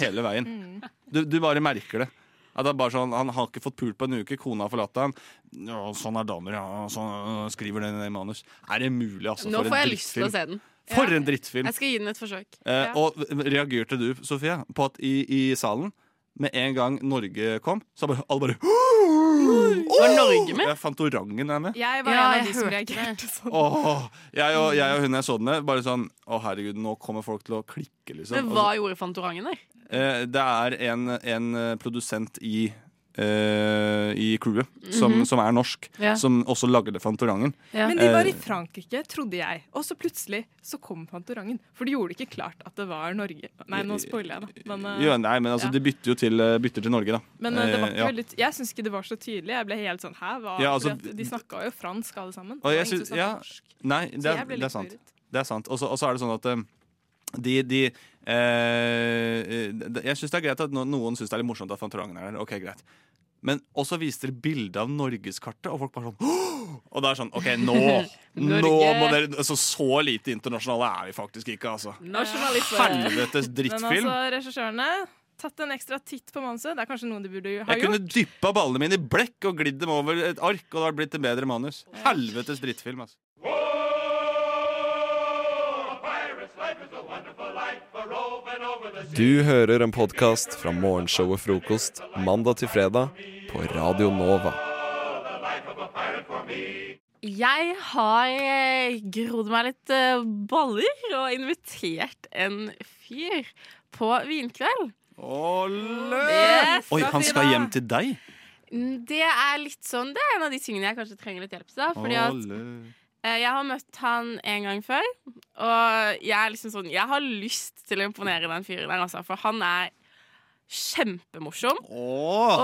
hele veien. Mm. Du, du bare merker det. At det er bare sånn, Han har ikke fått pult på en uke, kona har forlatt ham. Ja, sånn er damer, ja. Sånn, skriver den i manus. Er det mulig, altså? Nå for får en jeg lyst til å se den. For en drittfilm. Jeg skal gi den et forsøk. Eh, Ja. Og reagerte du, Sofie, på at i, i salen, med en gang Norge kom, så bare alle bare Var Norge med? Ja, Fantorangen er med. Jeg var Ja, en av de som reagerte sånn. Åh, jeg, og, jeg og hun jeg så den med, bare sånn Å, herregud, nå kommer folk til å klikke, liksom. Men hva gjorde Fantorangen der? Eh, det er en, en eh, produsent i Uh, i crewet, som, Mhm. som er norsk, Ja. som også lagde Fantorangen. Men de var i Frankrike, trodde jeg. Og så plutselig så kom Fantorangen. For de gjorde ikke klart at det var Norge. Nei, nå spoiler jeg, da. Men, uh, jo, nei, men altså, ja. de bytter jo til, bytter til Norge, da. Men uh, det var ikke ja. veldig Jeg syns ikke det var så tydelig. Jeg ble helt sånn Hæ, hva? Ja, altså, de snakka jo fransk, alle sammen. Og Det jeg snakket ja, norsk. nei, Så det jeg er, litt det er sant. Det er sant. Og så er det sånn at de, de- Jeg syns det er greit at noen syns det er litt morsomt at Fantorangen er der. Ok, greit Men også viste dere bilde av norgeskartet, og folk bare sånn! Og det er sånn OK, nå Nå må dere altså, Så lite internasjonale er vi faktisk ikke, altså. Helvetes Helvetes Men drittfilm. altså, regissørene tatt en ekstra titt på manuset. Det er kanskje noe de burde ha Jeg kunne gjort. dyppa ballene mine i blekk og glidd dem over et ark, og det hadde blitt en bedre manus. Helvetes drittfilm, altså. Du hører en podkast fra morgenshow og frokost mandag til fredag på Radio Nova. Jeg har eh, grodd meg litt eh, baller og invitert en fyr på vinkveld. Ole! Yes, Oi, han skal hjem til deg? Mm, Det er litt sånn Det er en av de tingene jeg kanskje trenger litt hjelp til. Fordi at Ole. Jeg har møtt han en gang før, og jeg er liksom sånn Jeg har lyst til å imponere den fyren der, altså, for han er kjempemorsom.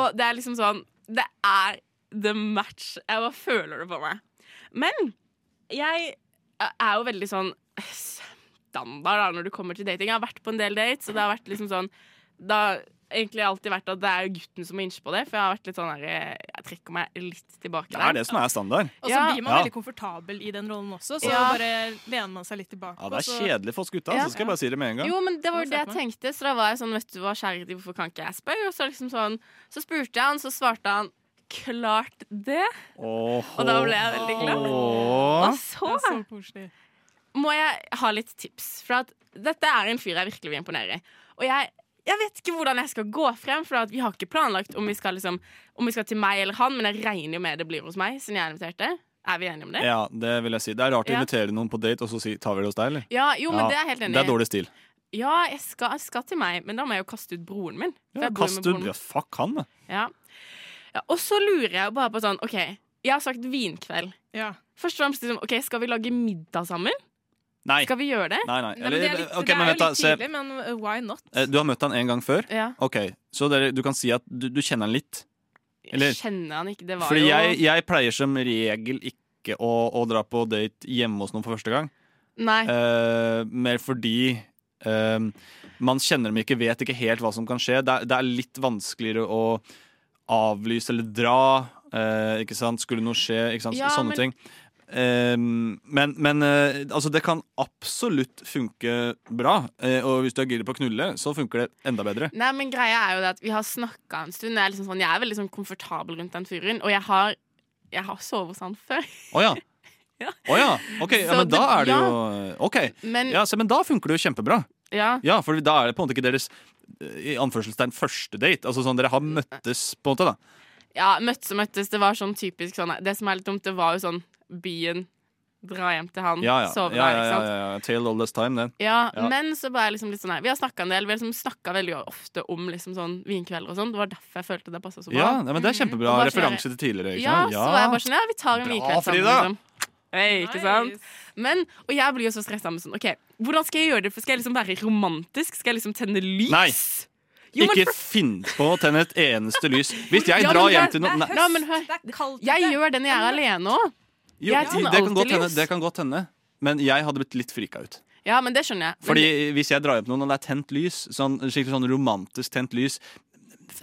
Og det er liksom sånn Det er the match. Jeg bare føler det på meg. Men jeg er jo veldig sånn standard da når du kommer til dating. Jeg har vært på en del dates, og det har vært liksom sånn Da egentlig alltid vært at det er gutten som må innse på det. For jeg har vært litt sånn der, jeg trekker meg litt tilbake der. Det er det som er standard. Og så Ja. blir man Ja. veldig komfortabel i den rollen også, så Ja. bare lener man seg litt tilbake. Ja, Det er så- kjedelig for oss gutta, Ja. så skal jeg bare si det med en gang. Jo, men det var jo det jeg tenkte, så da var jeg sånn, vet du hva, kjære, hvorfor kan ikke jeg spørre? Og så liksom sånn, så spurte jeg han, så svarte han klart det. Oho. Og da ble jeg veldig glad. Oho. Og så så må jeg ha litt tips. For at dette er en fyr jeg virkelig vil imponere. Og jeg, jeg vet ikke hvordan jeg skal gå frem, for vi har ikke planlagt om vi, skal liksom, om vi skal til meg eller han, men jeg regner jo med det blir hos meg, siden jeg inviterte. Er vi enige om det? Ja, det vil jeg si. Det er rart å invitere noen på date, og så si 'tar vi det hos deg', eller? Ja, jo, men Ja, det er helt enig Det er dårlig stil. Ja, jeg skal, jeg skal til meg, men da må jeg jo kaste ut broren min. For Ja, jeg bor jo kast med ut ja, Fuck han, da. Ja. ja. Og så lurer jeg bare på sånn OK, jeg har sagt vinkveld. Ja. Først og fremst liksom, OK, skal vi lage middag sammen? Nei. Skal vi gjøre det? Nei, nei. Men det er litt, okay, det er men jo litt tidlig, men why not? Eh, Du har møtt han en gang før? Ja. Ok, Så dere, du kan si at du, du kjenner han litt? Eller? Jeg kjenner han ikke. Det var Fordi jo jeg, jeg pleier som regel ikke å, å dra på date hjemme hos noen for første gang. Nei. Uh, mer fordi uh, man kjenner dem ikke, vet ikke helt hva som kan skje. Det er, det er litt vanskeligere å avlyse eller dra. Uh, ikke sant? Skulle noe skje? Ikke sant? Ja, Sånne men- ting. Eh, men men uh, altså, det kan absolutt funke bra. Uh, og hvis du er gira på å knulle, så funker det enda bedre. Nei, men greia er jo det at Vi har snakka en stund. Jeg er, liksom sånn, jeg er veldig sånn komfortabel rundt den fyren. Og jeg har, jeg har sovet hos han før. Oh, ja. Å ja. Ok, ja, Så men da er det jo OK. Men Ja, se, men da funker det jo kjempebra. ja, Ja, for da er det på en måte ikke deres eh, i anførselstegn første date. Altså sånn Dere har møttes, på en måte. da ja, møttes og møttes. Det var sånn typisk sånn Det som er litt dumt, det var jo sånn byen, dra hjem til han, Ja, ja. sove ja, der, ja, ikke ja, sant. ja, ja. Tale all this time, det. Ja, Ja. men så ble jeg liksom litt sånn her Vi har snakka en del, vi har liksom snakka veldig ofte om liksom sånn vinkvelder og sånn. Det var derfor jeg følte det passa så bra. Ja, nei, men Det er kjempebra mm. bare sånn referanse til tidligere. Ikke Ja, sant? så var jeg bare sånn Ja, vi tar en Bra, vinkveld sammen. Frida! Liksom. Hey, ikke sant? Men, og jeg blir jo så stressa med sånn OK, hvordan skal jeg gjøre det? For Skal jeg liksom være romantisk? Skal jeg liksom tenne lys? Nei. Jo, Ikke for- finn på å tenne et eneste lys. Hvis jeg Ja, drar hjem til noen er men hør. Jeg gjør det når jeg er alene òg. Jo, Jeg tenner det kan godt alltid hende, lys. det kan godt hende. Men jeg hadde blitt litt frika ut. Ja, men det skjønner jeg. Men Fordi hvis jeg drar til noen, og det er tent lys, sånn, skikkelig sånn romantisk tent lys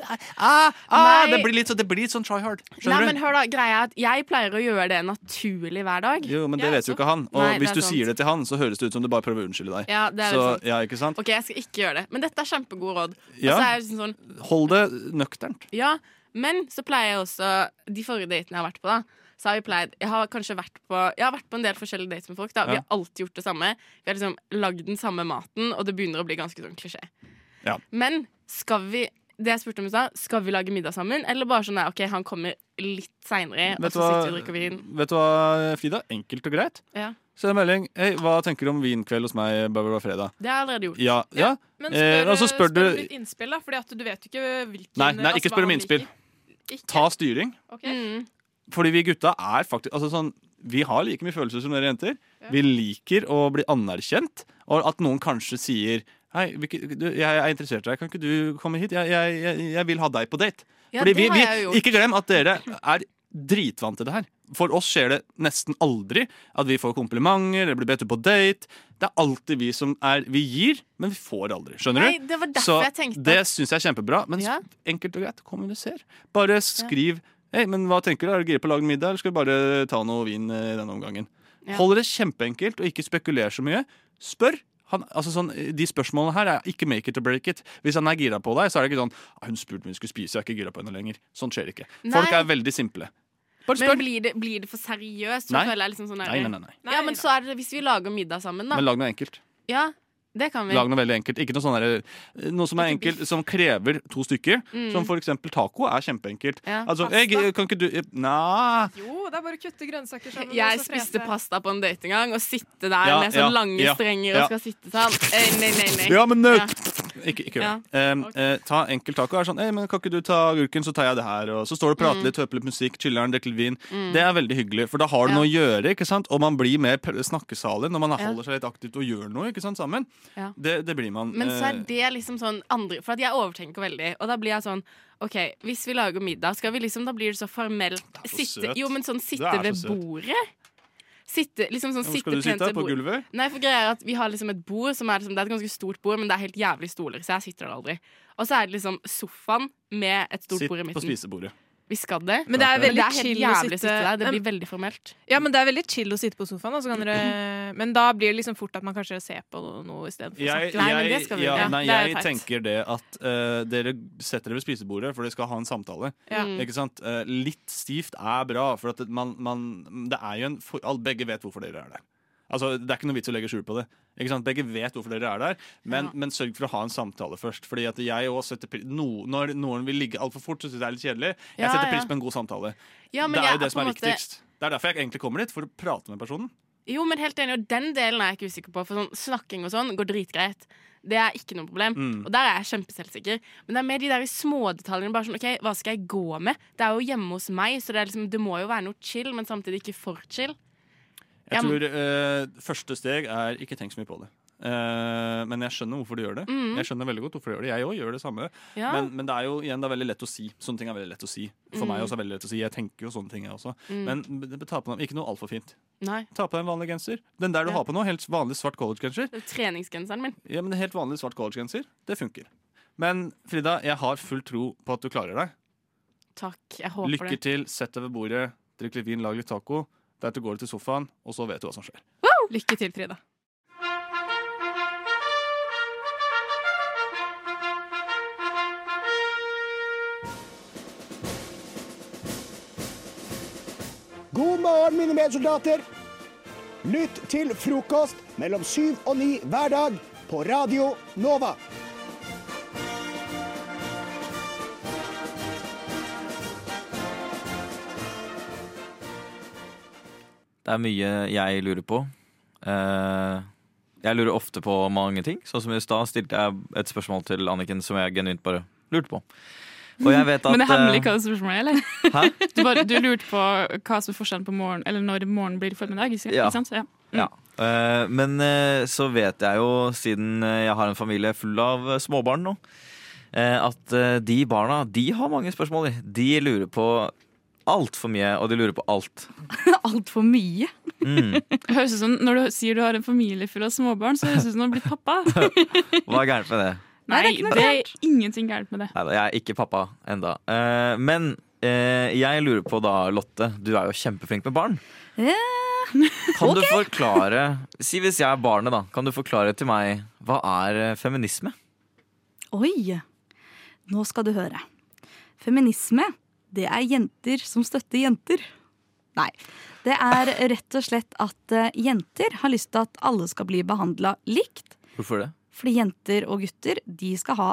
ah, ah, Nei. det, blir litt, så- det blir litt sånn try hard. Nei, Skjønner men hør da, greia er at Jeg pleier å gjøre det naturlig hver dag. Jo, men det vet jo ikke han. Og Nei, det hvis er du sant. sier det til han, så høres det ut som du bare prøver å unnskylde deg. Ja, det er så, sant. ja, ikke sant? Ok, jeg skal ikke gjøre det. Men dette er kjempegode råd. Ja. Og så er jeg liksom sånn Hold det nøkternt. Ja, men så pleier jeg også De forrige datene jeg har vært på, da så har vi pleid Jeg har kanskje vært på Jeg har vært på en del forskjellige dates med folk. da Vi har alltid gjort det samme. Vi har liksom lagd den samme maten, og det begynner å bli ganske sånn klisjé. Ja. Men skal vi det jeg spurte om i stad, skal vi lage middag sammen? Eller bare sånn nei, OK, han kommer litt seinere, og Vet så sitter vi og drikker vin? vet du hva, Frida? Enkelt og greit. Ja. Send en melding. Hei, hva tenker du om vinkveld hos meg bla, fredag? Det har jeg allerede gjort. Ja, ja. Men spør, eh, spør spør du litt innspill, da, Fordi at du vet jo ikke hvilken Nei, nei, ikke spør om innspill. Ikke? Ta styring. Okay. Mm. Fordi vi gutta er faktisk altså sånn, Vi har like mye følelser som dere jenter. Vi liker å bli anerkjent, og at noen kanskje sier Hei, jeg er interessert i deg, kan ikke du komme hit? Jeg, jeg, jeg, jeg vil ha deg på date. Ja, Fordi vi, vi, ikke glem at dere er dritvant til det her. For oss skjer det nesten aldri at vi får komplimenter eller blir bedt ut på date. Det er alltid vi som er Vi gir, men vi får aldri. Skjønner Nei, du? det var Så jeg tenkte det syns jeg er kjempebra. Men Ja. enkelt og greit, kommuniser. Bare skriv Hei, men hva tenker du? Er du gira på å lage middag, eller skal vi bare ta noe vin eh, i denne omgangen? Ja. Holder det kjempeenkelt, og ikke spekuler så mye. Spør. Han, altså sånn, de spørsmålene her er ikke make it or break it. Hvis han er gira på deg, så er det ikke sånn «Ah, 'Hun spurte om vi skulle spise, jeg er ikke gira på henne lenger'. Sånt skjer ikke. Folk er veldig simple. Bare Men blir det, blir det for seriøst? Nei. liksom sånn Nei, nei, nei, nei. Ja, men så er det hvis vi lager middag sammen, da. Men lag noe enkelt. Ja, det kan vi. Lag noe veldig enkelt. Ikke noe sånn der, Noe som er enkelt, som krever to stykker. Mm. Som for eksempel taco er kjempeenkelt. Ja. Altså, Pasta. jeg, kan ikke du Nei. Jo, det er bare å kutte grønnsaker sammen. Jeg og så spiste frese. pasta på en date en gang og sitte der Ja, med sånne ja, lange ja, strenger ja. og skal sitte sånn. Eh, nei, nei, nei. Ja, men nøt! Ikke, ikke gjør det. Um, eh, ta enkel taco. Er sånn, Ei, men kan ikke du ta agurken, så tar jeg det her. Og så står du og prater Mm. litt, høper litt musikk, chiller'n, drikker litt vin. Mm. Det er veldig hyggelig, for da har du noe å gjøre, ikke sant? Og man blir mer snakkesalig når man holder seg litt aktivt og gjør noe ikke sant, sammen. Det, det blir man. Men så eh, er det liksom sånn andre For jeg overtenker veldig, og da blir jeg sånn OK, hvis vi lager middag, skal vi liksom Da blir det så formelt sitte. Jo, men sånn sitte ved bordet. Sitte, liksom sånn, Hvor skal du sitte? På gulvet? Nei, for greia er at Vi har liksom et bord som er, liksom, det er et ganske stort bord, men det er helt jævlig stoler, så jeg sitter der aldri. Og så er det liksom sofaen med et stort Sitt bord i midten. Sitt på spisebordet. Vi skal det. Men det er veldig helt chill å sitte- sitte der. Det blir veldig formelt. Ja, men det er veldig chill å sitte på sofaen. Dere, men da blir det liksom fort at man kanskje ser på noe istedenfor å det snakke. vi ja, Ja, nei, er jeg tenker det at uh, dere setter dere ved spisebordet, for dere skal ha en samtale. Ja. Mm. Ikke sant? Uh, litt stivt er bra, for at man, man, det er jo en for, Begge vet hvorfor dere er der. Altså, Det er ikke noe vits å legge skjul på det. Begge vet hvorfor dere er der, men, men sørg for å ha en samtale først. Fordi at jeg også setter no, Når noen vil ligge altfor fort, så syns jeg det er litt kjedelig. Jeg setter ja. pris på en god samtale. Ja, men det er jo det som er måte- viktigst. Det er derfor jeg egentlig kommer dit, for å prate med personen. Jo, men helt enig, og den delen er jeg ikke usikker på. For sånn snakking og sånn går dritgreit. Det er ikke noe problem. Mm. Og der er jeg kjempeselvsikker. Men det er mer de der smådetaljene. Bare sånn, ok, Hva skal jeg gå med? Det er jo hjemme hos meg, så det, er liksom, det må jo være noe chill, men samtidig ikke for chill. Jeg tror uh, første steg er ikke tenk så mye på det. Uh, men jeg skjønner hvorfor du gjør det. Mm. Jeg skjønner veldig godt hvorfor du gjør det Jeg òg gjør det samme. Ja. Men, men det er jo igjen det er veldig lett å si. Sånne ting er veldig lett å si. For Mm. meg også er veldig lett å si. Jeg tenker jo sånne ting, jeg også. Mm. Men ta på deg, ikke noe altfor fint. Nei. Ta på deg en vanlig genser. Den der du Ja. har på nå, helt vanlig svart collegegenser. Er Treningsgenseren min. Ja, men helt vanlig svart collegegenser, det funker. Men Frida, jeg har full tro på at du klarer deg. Takk. Jeg håper Lykke det. til. Sett deg ved bordet, drikk litt vin, lag litt taco. Deretter går du til sofaen, og så vet du hva som skjer. Lykke til, Frida. God morgen, mine medsoldater. Lytt til frokost mellom syv og ni hver dag på Radio Nova. Det er mye jeg lurer på. Eh, jeg lurer ofte på mange ting. Sånn som i stad stilte jeg et spørsmål til Anniken som jeg genuint bare lurte på. Og jeg vet at Men det er hemmelig eh, hva spørsmålet er, eller? Hæ? Du, bare, du lurte på hva som er forskjellen på morgen, eller når morgen blir formiddag, ikke, Ja. sant? Ja. Mm. Ja. Eh, men så vet jeg jo, siden jeg har en familie full av småbarn nå, at de barna de har mange spørsmål. De lurer på altfor mye, og de lurer på alt. Altfor mye. Mm. Høres ut som Når du sier du har en familie full av småbarn, så høres det ut som du har blitt pappa. Hva er gærent med det? Nei, det er det er ingenting gærent med det. Neida, jeg er ikke pappa enda. Uh, men uh, jeg lurer på da, Lotte, du er jo kjempeflink med barn. Kan du forklare Si hvis jeg er barnet, da. Kan du forklare til meg hva er eh, feminisme? Oi, nå skal du høre. Feminisme, det er jenter som støtter jenter. Nei, det er rett og slett at eh, jenter har lyst til at alle skal bli behandla likt. Hvorfor det? Fordi jenter og gutter de skal ha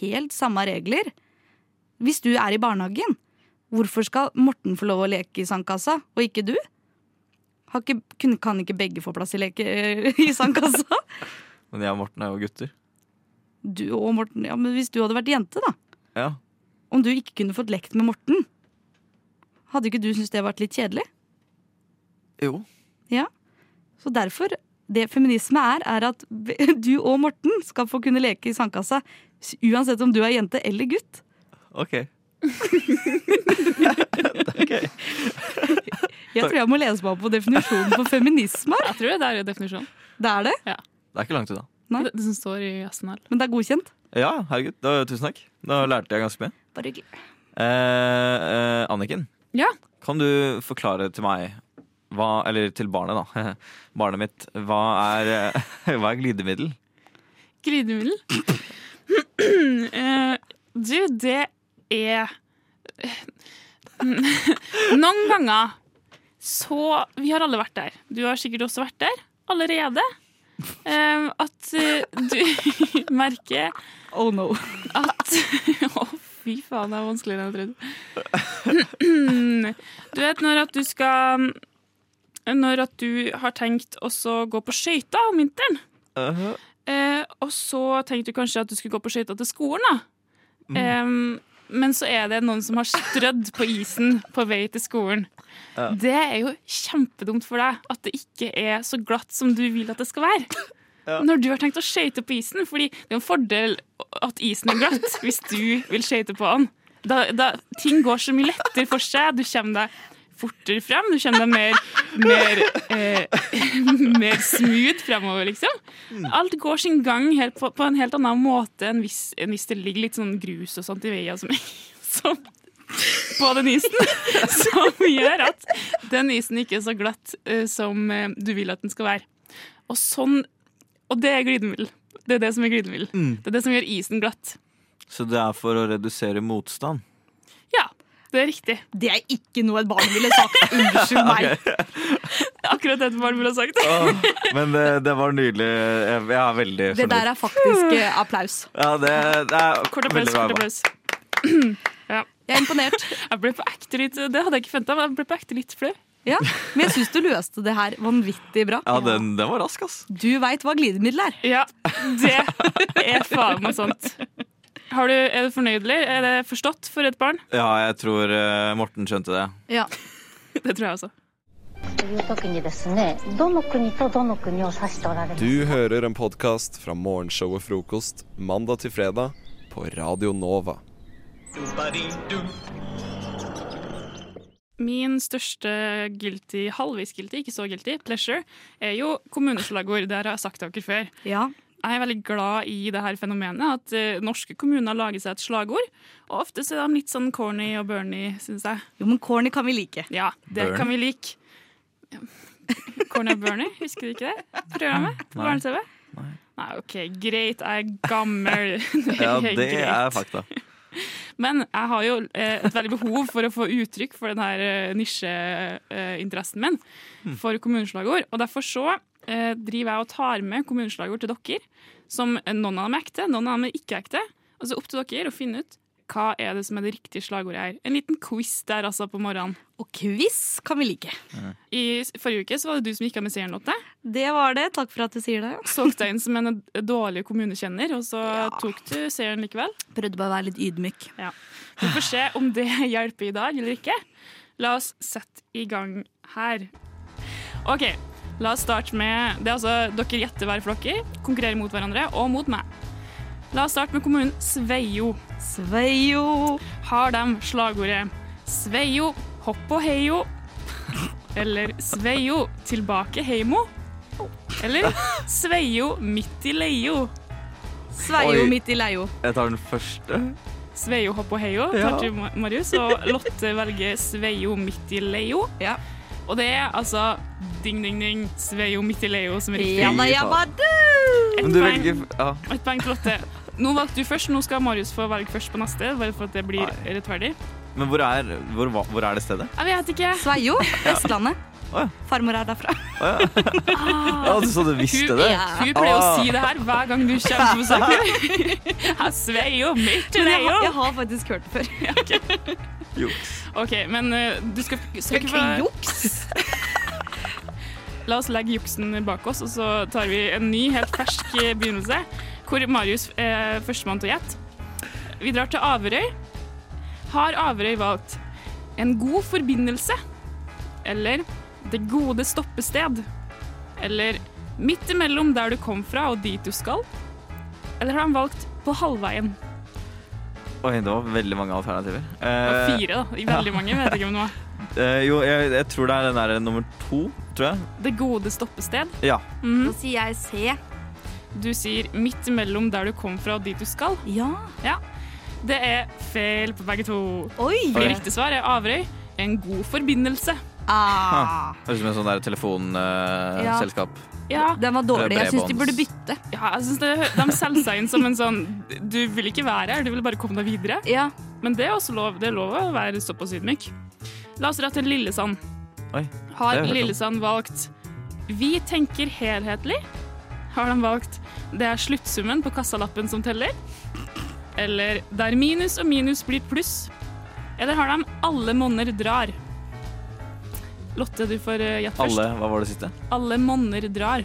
helt samme regler. Hvis du er i barnehagen, hvorfor skal Morten få lov å leke i sandkassa, og ikke du? Har ikke, kan ikke begge få plass i, leke, i sandkassa? Men jeg og Morten er jo gutter. Du og Morten, ja, men Hvis du hadde vært jente, da. Ja. Om du ikke kunne fått lekt med Morten, hadde ikke du syntes det vært litt kjedelig? Jo. Ja. Så derfor, det feminisme er, er at du og Morten skal få kunne leke i sandkassa uansett om du er jente eller gutt. OK. Jeg tror jeg må lese meg opp på definisjonen på feminisme. Jeg tror det er definisjonen. Det er det? Ja. Det er ikke langt unna. Det, det som står i SNL. Men det er godkjent? Ja, herregud. Da, tusen takk. Da lærte jeg ganske mye. Bare hyggelig. Eh, eh, Anniken, Ja. kan du forklare til meg hva, Eller til barnet, da. Barnet mitt. Hva er, eh, hva er glidemiddel? Glidemiddel? Eh, du, det er Noen ganger så Vi har alle vært der. Du har sikkert også vært der allerede. Eh, at eh, du merker Oh no. At Å, fy faen, det er vanskeligere enn jeg trodde. Du vet når at du skal Når at du har tenkt å gå på skøyter om vinteren. Eh, og så tenkte du kanskje at du skulle gå på skøyter til skolen, da. Mm. Eh, men så er det noen som har strødd på isen på vei til skolen. Ja. Det er jo kjempedumt for deg at det ikke er så glatt som du vil at det skal være. Ja. Når du har tenkt å skøyte på isen, fordi det er en fordel at isen er glatt hvis du vil skøyte på den. Da, da, ting går så mye lettere for seg. Du kommer deg fortere frem. Du kjenner deg mer, mer, eh, mer smooth fremover, liksom. Alt går sin gang helt på, på en helt annen måte enn hvis, enn hvis det ligger litt sånn grus og sånt i veien som, som på den isen. Som gjør at den isen ikke er så glatt eh, som eh, du vil at den skal være. Og sånn Og det er glidemiddel. Det er det som er glidemiddel. Mm. Det er det som gjør isen glatt. Så det er for å redusere motstand? Ja, det er riktig. Det er ikke noe et barn ville sagt. Unnskyld meg. Akkurat det et barn ville sagt. Åh, men det, det var nydelig. Jeg, jeg er veldig fornøyd. Det der er faktisk eh, applaus. Ja, det, det er Kort applaus, kort applaus. Ja. Jeg er imponert. Jeg ble på ekte litt, det hadde jeg ikke forventa, men jeg ble på ekte litt flau. Ja, Men jeg syns du løste det her vanvittig bra. Ja, den, den var rask, ass. Du veit hva glidemiddel er. Ja, det er faen meg sånt. Har du, er det fornøyelig? Er det forstått for et barn? Ja, jeg tror eh, Morten skjønte det. Ja. Det tror jeg også. Du hører en podkast fra morgenshow og frokost mandag til fredag på Radio Nova. Min største guilty, halvvis guilty, ikke så guilty, pleasure, er jo kommuneslagord. Det har jeg sagt til dere før. Ja. Jeg er veldig glad i det her fenomenet, at eh, norske kommuner lager seg et slagord. Og ofte så er de litt sånn corny og burny, syns jeg. Jo, men corny kan vi like. Ja, det Burn. kan vi like. Ja. Corny og burny, husker du ikke det? Programmet på Nei. barne-TV? Nei, OK, greit, jeg er gammel. Ja, det greit. er fakta. Men jeg har jo eh, et veldig behov for å få uttrykk for denne eh, nisjeinteressen min Hmm. for kommuneslagord. Og derfor så eh, driver jeg og tar med kommuneslagord til dere, som noen av dem er ekte, noen av dem er ikke ekte. Og så opp til dere å finne ut hva er det som er det riktige slagordet her. En liten quiz der altså på morgenen. Og quiz kan vi like. I forrige uke så var det du som gikk av med seieren, Lotte. Det var det. Takk for at du sier det. Solgte deg inn som en dårlig kommunekjenner, og så tok du seieren likevel. Prøvde bare å være litt ydmyk. Ja. Vi får se om det hjelper i dag eller ikke. La oss sette i gang her. OK, la oss starte med det er altså Dere gjetter hver flokke, konkurrerer mot hverandre og mot meg. La oss starte med kommunen Sveio. Sveio. Har de slagordet 'Sveio, hopp og heio'? Eller 'Sveio, tilbake heimo'? Eller 'Sveio, midt i leio'? Sveio Oi. midt i leio. Jeg tar den første. Sveio, hopp og heio, Ja. tar du, Marius. Og Lotte velger Sveio midt i leio. Og det er altså ding, ding, ding, Sveio midt i leio som er riktig. Ja, ja, du! Et Men du poeng. velger ja. Et poeng til Lotte. Nå valgte du først, nå skal Marius få velge først på neste, bare for at det blir rettferdig. Men hvor er, hvor, hvor er det stedet? Jeg vet ikke. Sveio. Vestlandet. Farmor er derfra. Ja, du så du visste Hun, det? hun pleier å Ah. si det her hver gang du kommer på besøk. Jeg Sveio midt i Men jeg, har, jeg har faktisk hørt det før. Juks. OK, men uh, du skal, skal ikke få Juks? La oss legge juksen bak oss, og så tar vi en ny, helt fersk eh, begynnelse, hvor Marius er førstemann til å gjette. Vi drar til Averøy. Har Averøy valgt en god forbindelse? Eller det gode stoppested? Eller midt imellom der du kom fra og dit du skal? Eller har han valgt på halvveien? Oi, det var veldig mange alternativer. Det var Eh, fire, da. Veldig veldig mange, vet ikke om det var. eh, jo, jeg, jeg tror det er den der nummer to, tror jeg. Det gode stoppested. Ja. Mm -hmm. Da sier jeg C. Du sier midt imellom der du kom fra og dit du skal. Ja. Ja. Det er feil på begge to. Oi! Det riktige svar er Averøy. En god forbindelse. Ah. Høres ut som en sånn der Ja. telefonselskap. Ja. Den var dårlig. Jeg syns de burde bytte. Ja, jeg synes det, De selger seg inn som en sånn Du vil ikke være her, du vil bare komme deg videre. Ja. Men det er også lov, det er lov å være såpass ydmyk. La oss dra til Lillesand. Oi. Har. Lillesand valgt Vi tenker helhetlig? Har de valgt Det er sluttsummen på kassalappen som teller? Eller Der minus og minus blir pluss? Eller har de Alle monner drar? Lotte, du får eh, gjette først. Alle, hva var det siste? Alle monner drar.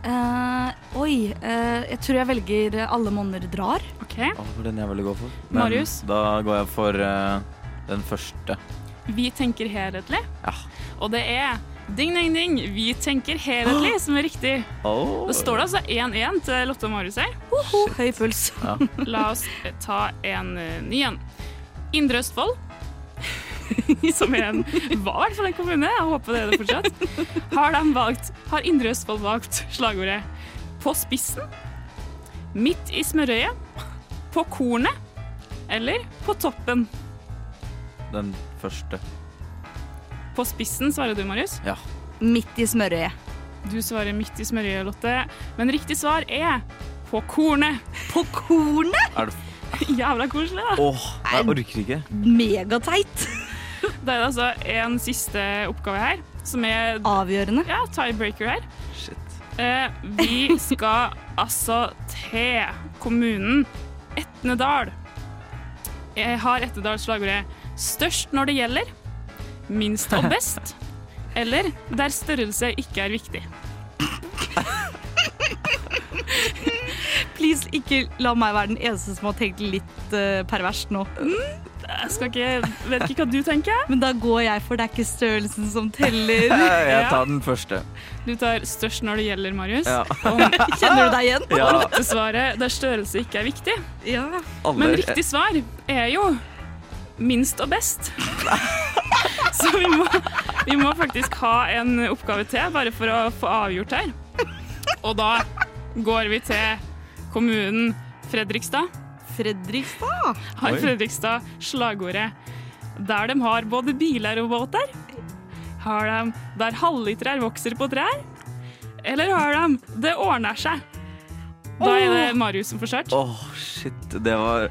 Uh, oi. uh, jeg tror jeg velger Alle monner drar. OK. oh, den jeg ville gå for. Men Marius? da går jeg for uh, den første. Vi tenker helhetlig. Ja. Og det er ding, ding, ding. Vi tenker helhetlig som er riktig. Oh. Da står det altså 1-1 til Lotte og Marius her. Høy puls. Ja. La oss ta en eh, ny en. Indre Østfold som er en, var i den en kommune, jeg håper det er det fortsatt, har, de valgt, har Indre Østfold valgt slagordet 'På spissen', 'Midt i smørøyet', 'På kornet' eller 'På toppen'. Den første. På spissen, svarer du, Marius. Ja. Midt i smørøyet. Du svarer midt i smørøyet, Lotte. Men riktig svar er på kornet. På kornet? Er det Jævla koselig, da. Åh, jeg orker ikke. Megateit. Da er det altså en siste oppgave her, som er Avgjørende. Ja, tiebreaker her. Shit. Eh, vi skal altså til kommunen Etnedal. Jeg har Etnedal slagordet 'størst når det gjelder', 'minst og best', eller 'der størrelse ikke er viktig'. Please, ikke la meg være den eneste som har tenkt litt uh, perverst nå. Jeg skal ikke, vet ikke hva du tenker. Men da går jeg for det er ikke størrelsen som teller. Jeg tar den første. Du tar størst når det gjelder, Marius. Ja. Kjenner du deg igjen? Ja. Lotte-svaret der størrelse ikke er viktig. Ja. Men riktig svar er jo minst og best. Så vi må, vi må faktisk ha en oppgave til, bare for å få avgjort her. Og da går vi til kommunen Fredrikstad. Fredrikstad? Har Fredrikstad slagordet der de har både biler og båter? Har de der halvlitrer vokser på trær? Eller har de det ordner seg? Da er det Marius som får start. Åh, shit. Det var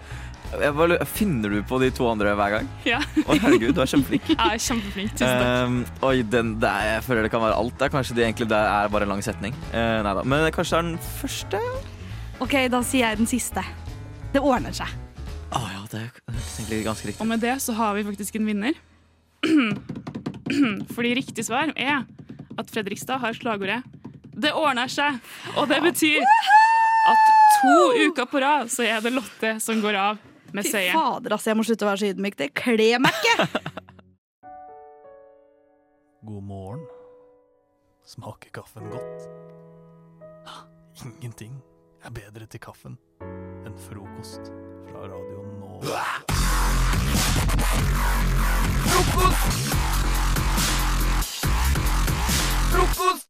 bare, Finner du på de to andre hver gang? Ja. Å, herregud, du er kjempeflink. Jeg er kjempeflink. Tusen takk. Um, oi, den der, jeg føler det kan være alt. Det er kanskje det egentlig det er bare en lang setning. Uh, nei da. Men kanskje det er den første? Ok, da sier jeg den siste. Det ordner seg. Å ja, det er egentlig ganske riktig. Og med det så har vi faktisk en vinner. Fordi riktig svar er at Fredrikstad har slagordet 'Det ordner seg'. Og det betyr at to uker på rad så er det Lotte som går av Fy fader, altså, jeg må slutte å være så ydmyk. Det kler meg ikke! God morgen. Smaker kaffen godt? Ingenting er bedre til kaffen enn frokost fra radioen nå. Nova.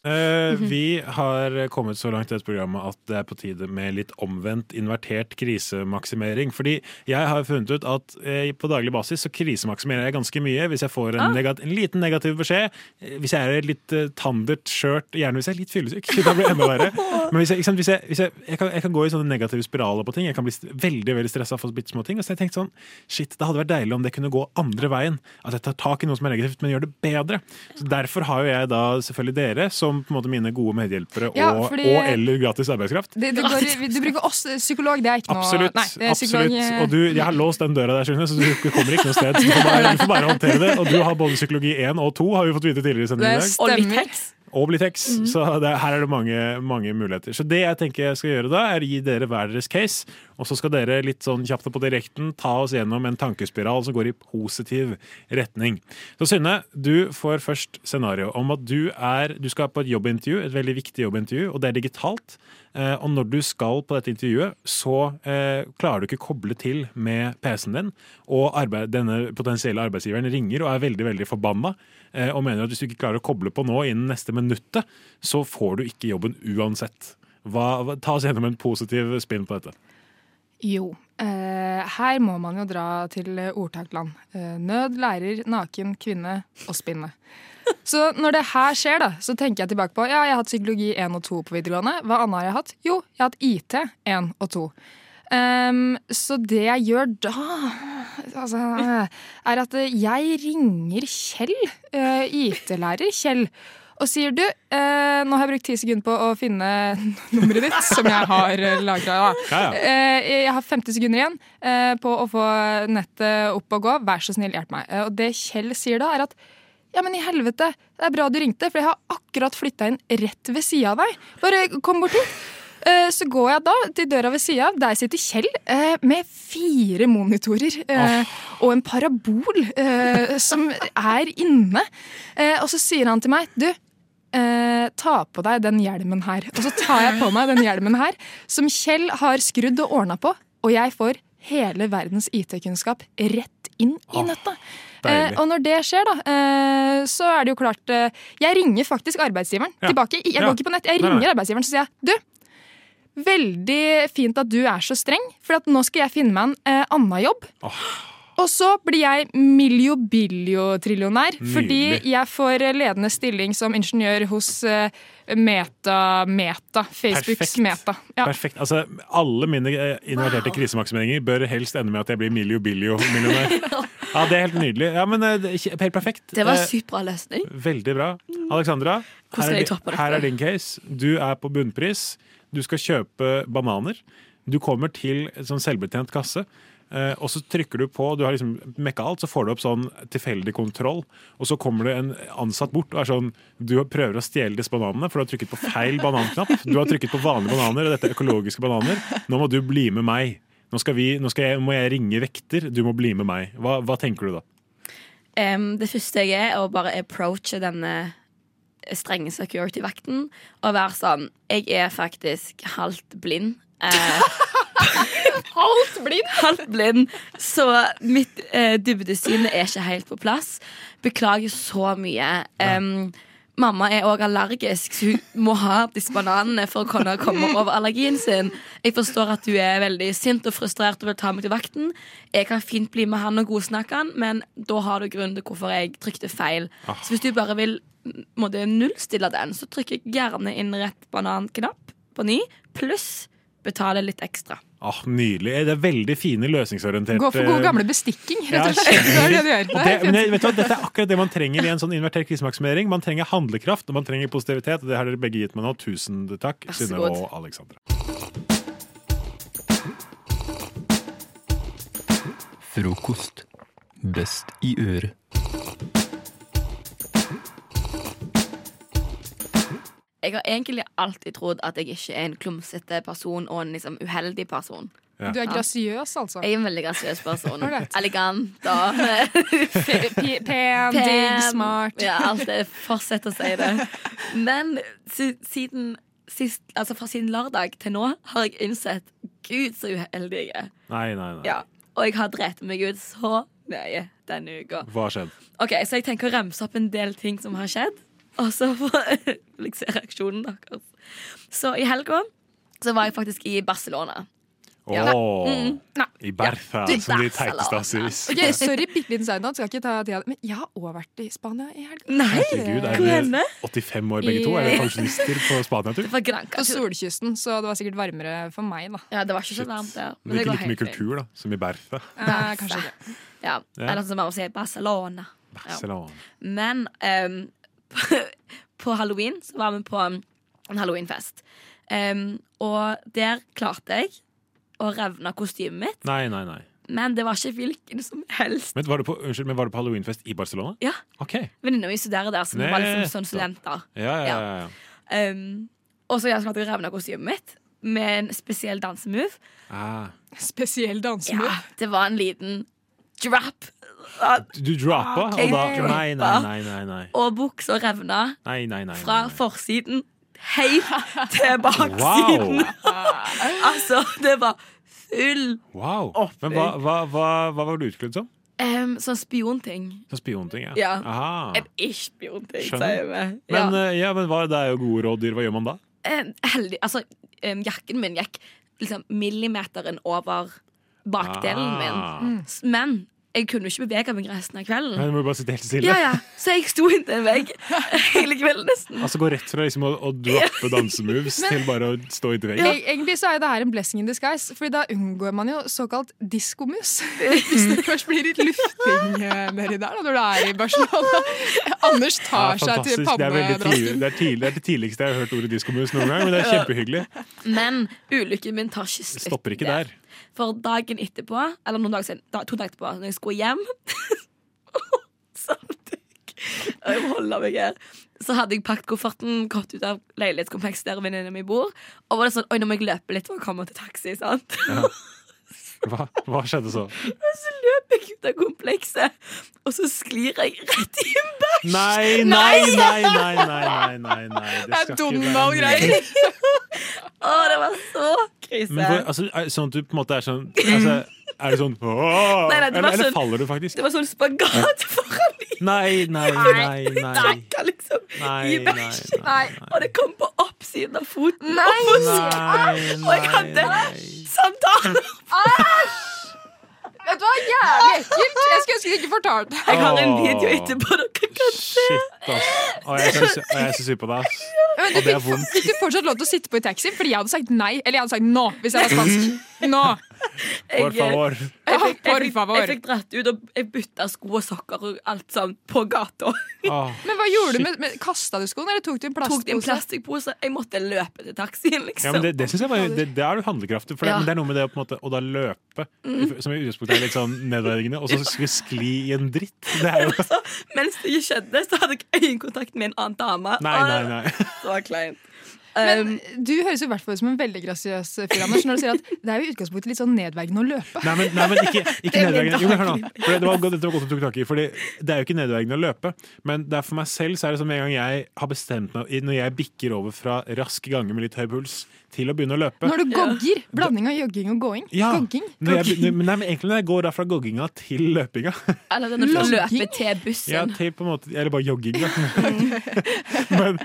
Eh, vi har kommet så langt i dette programmet at det er på tide med litt omvendt invertert krisemaksimering. Fordi jeg har funnet ut at uh, på daglig basis så krisemaksimerer jeg ganske mye hvis jeg får en, Ah. negat en liten negativ beskjed. eh, Hvis jeg er litt uh, tandert, skjørt, gjerne hvis jeg er litt fyllesyk. Da blir det enda verre. Men hvis jeg, sant, hvis jeg, hvis jeg, jeg, kan, jeg kan gå i sånne negative spiraler på ting. Jeg kan bli veldig veldig stressa for bitte små ting. Og så har jeg tenkt sånn Shit, det hadde vært deilig om det kunne gå andre veien. At jeg tar tak i noe som er negativt, men gjør det bedre. Så Derfor har jo jeg da selvfølgelig dere som på en måte mine gode medhjelpere Ja, og, fordi- og eller gratis arbeidskraft. Det, det går, du bruker oss psykolog, det er ikke noe Absolutt. Nei, det psykolog, absolutt. eh, Og du, jeg har låst den døra der, du, så du kommer ikke noe sted. Så du får bare, du får bare håndtere det. Og du har både psykologi 1 og 2, har vi fått vite tidligere i sendingen i dag. Det stemmer. Og bli tekst. Mhm. Så det, her er det mange, mange muligheter. Så det jeg tenker jeg skal gjøre da, er å gi dere hver deres case. Og så skal dere litt sånn kjapt på direkten ta oss gjennom en tankespiral som går i positiv retning. Så Synne, du får først scenario om at du, er, du skal på et jobbintervju, et veldig viktig jobbintervju, og det er digitalt. Eh, og når du skal på dette intervjuet, så eh, klarer du ikke koble til med PC-en din. Og arbeid, denne potensielle arbeidsgiveren ringer og er veldig veldig forbanna. Eh, og mener at hvis du ikke klarer å koble på nå innen neste minuttet, så får du ikke jobben uansett. Hva, ta oss gjennom en positiv spinn på dette. Jo, eh, her må man jo dra til eh, ordtakland. Eh, nød lærer naken kvinne å spinne. Så når det her skjer, da, så tenker jeg tilbake på ja, jeg har hatt psykologi 1 og 2 på videregående. Hva annet har jeg hatt? Jo, jeg har hatt IT 1 og 2. Um, så det jeg gjør da, altså, er at jeg ringer Kjell, uh, IT-lærer Kjell, og sier du, eh, nå har jeg brukt ti sekunder på å finne nummeret ditt, som jeg har uh, lagra. Ja, ja. Eh, jeg har 50 sekunder igjen eh, på å få nettet opp og gå. Vær så snill, hjelp meg. Eh, og det Kjell sier da, er at ja, men i helvete, det er bra du ringte, for jeg har akkurat flytta inn rett ved sida av deg. Bare kom bort hit. Eh, Så går jeg da til døra ved sida av. Der sitter Kjell eh, med fire monitorer eh, og en parabol eh, som er inne. Eh, og så sier han til meg Du, eh, ta på deg den hjelmen her. Og så tar jeg på meg den hjelmen her, som Kjell har skrudd og ordna på. Og jeg får hele verdens IT-kunnskap rett inn i nøtta. Eh, og når det skjer, da, eh, så er det jo klart eh, Jeg ringer faktisk arbeidsgiveren Ja. tilbake. Jeg Ja. går ikke på nett, jeg ringer nei. arbeidsgiveren så sier jeg, du, veldig fint at du er så streng, for at nå skal jeg finne meg en eh, annen jobb. Og så blir jeg milio-bilio-trillionær, fordi jeg får eh, ledende stilling som ingeniør hos eh, Meta, Meta, Facebooks Perfekt. Meta. Ja. Perfekt. Altså, alle mine eh, wow. krisemaksimeringer bør helst ende med at jeg blir milio-bilio-millionær. Ja, det er helt nydelig. Ja, men Helt perfekt. Det var en sykt bra løsning. Veldig bra. Alexandra, her er, her er din case. Du er på bunnpris. Du skal kjøpe bananer. Du kommer til en sånn selvbetjent kasse. Eh, og så trykker du på, du har liksom mekka alt, så får du opp sånn tilfeldig kontroll. Og så kommer det en ansatt bort og er sånn Du prøver å stjele disse bananene, for du har trykket på feil bananknapp. Du har trykket på vanlige bananer, og dette er økologiske bananer. Nå må du bli med meg. Nå, skal vi, nå skal jeg, må jeg ringe vekter. Du må bli med meg. Hva, hva tenker du da? Um, det første jeg er, er å bare approache denne strenge security-vakten og være sånn Jeg er faktisk halvt blind. Eh, Halvt blind? halvt blind. Så mitt eh, dybdesyn er ikke helt på plass. Beklager så mye. Um, mamma er òg allergisk, så hun må ha disse bananene for å kunne komme over allergien sin. Jeg forstår at du er veldig sint og frustrert og vil ta meg til vakten. Jeg kan fint bli med han og godsnakke han, men da har du grunn til hvorfor jeg trykte feil. Ah. Så hvis du bare vil måtte nullstille den, så trykker jeg gjerne inn rett bananknapp på ny, pluss betale litt ekstra. Ah, nydelig. Det er veldig fine løsningsorienterte Gå for god gamle bestikking, rett og slett. Det er det. Det, men vet du hva, dette er akkurat det man trenger i en sånn invertert krisemaksimering. Man trenger handlekraft og man trenger positivitet. Og det har dere begge gitt meg nå. Tusen takk, god. og Alexandra. Frokost. Best i øret. Jeg har egentlig alltid trodd at jeg ikke er en klumsete person og en liksom uheldig person. Ja. Du er grasiøs, altså. Jeg er en veldig grasiøs person. Elegant og Pen, digg, smart. Ja, alt det. Fortsett å si det. Men siden sist, altså fra siden lørdag til nå har jeg innsett Gud, så uheldig jeg er. Nei, nei, nei. Ja. Og jeg har drept meg ut så mye denne uka. Hva har skjedd? Ok, Så jeg tenker å remse opp en del ting som har skjedd, og så får jeg se reaksjonen deres. Så i helga så var jeg faktisk i Barcelona. Ja. Åh, Mm. I Bertha, ja, som de teiteste har sies. Ok, Sorry, bitte liten side note, skal ikke ta tida. Men jeg har òg vært i Spania i helga. Herregud, er dere 85 år begge to? Er dere pensjonister på Spania-tur? På solkysten, så det var sikkert varmere for meg, da. Ja, det var ikke så varmt der. Men det er ikke like mye kultur da, som i Bertha. Eh, kanskje ikke. Ja, Ja. Eller som man å si Barcelona. Ja. Men ehm, på, på halloween så var vi på en halloweenfest. Um, og der klarte jeg å revne kostymet mitt, Nei, nei, nei. men det var ikke hvilken som helst. Men var, du på, unnskyld, men var du på halloweenfest i Barcelona? Ja, Ok. Venninna mi studerer der, så vi var liksom sånn studenter. Ja, ja, ja. ja. Um, og så jeg klarte jeg å revne kostymet mitt med en spesiell dansemove. Ah. Spesiell dansemove. Ja, det var en liten drop. Du droppa, og da Nei, nei, nei. nei, nei. Og buksa revna Nei, nei, nei. fra forsiden helt til baksiden. altså, det var full Wow. Men hva, hva, hva, hva var du utkledd som? um, Sånn spionting. Sånn spionting, ja. Ja. Aha. En ikke-spionting, sier vi. Men, ja. eh, ja, men hva, det er jo gode rådyr. Hva gjør man da? Um, heldig Altså, um, jakken min gikk liksom millimeteren over bakdelen Ah. min. Mm. Men jeg kunne jo ikke bevege meg resten av kvelden. Nei, du må bare sitte helt stille. Ja, ja. Så jeg sto inntil en vegg hele kvelden nesten. Altså Gå rett fra liksom å, å droppe dansemoves Men- til bare å stå inntil Ja. veggen. Egentlig så er det her en blessing in disguise, Fordi da unngår man jo såkalt diskomus. Hvis det først blir litt lufting eh, nedi der da, når du er i Barcelona. Anders tar Ja, seg til pannebrasken. Det det, det er det tidligste jeg har hørt ordet diskomus noen gang, men det er kjempehyggelig. Men ulykken min tar ikke slutt. Stopper ikke der. For dagen etterpå, eller noen dager siden, to dager etterpå, når jeg skulle hjem jeg må meg her. Så hadde jeg pakket kofferten, gått ut av leilighetskomplekset der venninna min bor. Og var det sånn Oi, nå må jeg løpe litt for å komme til taxi. sant? Hva, hva skjedde så? Og så løper jeg ut av komplekset, og så sklir jeg rett i en bæsj. Nei, nei, nei, nei, nei, nei, nei, nei. Det er ikke være Donald-greier. Å, det var så krise. Men altså, sånn at du på en måte er sånn altså, Er det sånn Nei, nei, det eller, sånn- faller du faktisk? Det var sånn spagat foran Nei, nei, nei. nei. Takka liksom Nei, i nei, bæsjen. nei, Og det kom på oppsiden av foten. Nei. og på siden. Nei, Og jeg hadde sandaler. Vet du hva, Jævlig ekkelt! Jeg skulle ønske du ikke fortalte det. Jeg har en video etterpå dere kan se. Shit, ass. Og jeg er og jeg syns synd på deg, ass. Men Og det er vondt. fikk du fortsatt lov til å sitte på i taxi? Fordi jeg hadde sagt nei. Eller jeg hadde sagt nå, hvis jeg var spansk. Nå. Por favor. Jeg fikk, jeg, fikk, jeg fikk dratt ut, og jeg bytta sko og sokker og alt sånn på gata. Oh, Men hva gjorde du med, med Kasta du skoene, eller tok du en Tok en plastpose? Jeg måtte løpe til taxien, Ja, liksom. men det, det synes jeg var, det, det er du handlekraftig. For det, Ja. men det er noe med det å på en måte, å da løpe, Mm. som i utgangspunktet er litt sånn nedverdigende, og så skulle skli i en dritt. Det er jo Mens det ikke skjedde, så hadde jeg øyekontakt med en annen dame. Nei, nei, nei. Var kleint. Men du høres jo i hvert fall ut som en veldig grasiøs fyr, Anders, når du sier at det er jo i utgangspunktet litt sånn nedverdigende å løpe. Nei, men, nei, men ikke, ikke er nedverdigende. Jo, men hør nå. For det, var, godt- dette var godt du tok tak i. Fordi det er jo ikke nedverdigende å løpe. Men det er for meg selv så er det som en gang jeg har bestemt meg Når jeg bikker over fra raske ganger med litt høy puls til å begynne å løpe Når du gogger. Blanding av jogging og gåing. ja, Gogging. når jeg, nei, men egentlig når jeg går da fra gogginga til løpinga. Eller når du Logging? løpe til bussen. Ja, til på en måte, eller bare jogging, da. men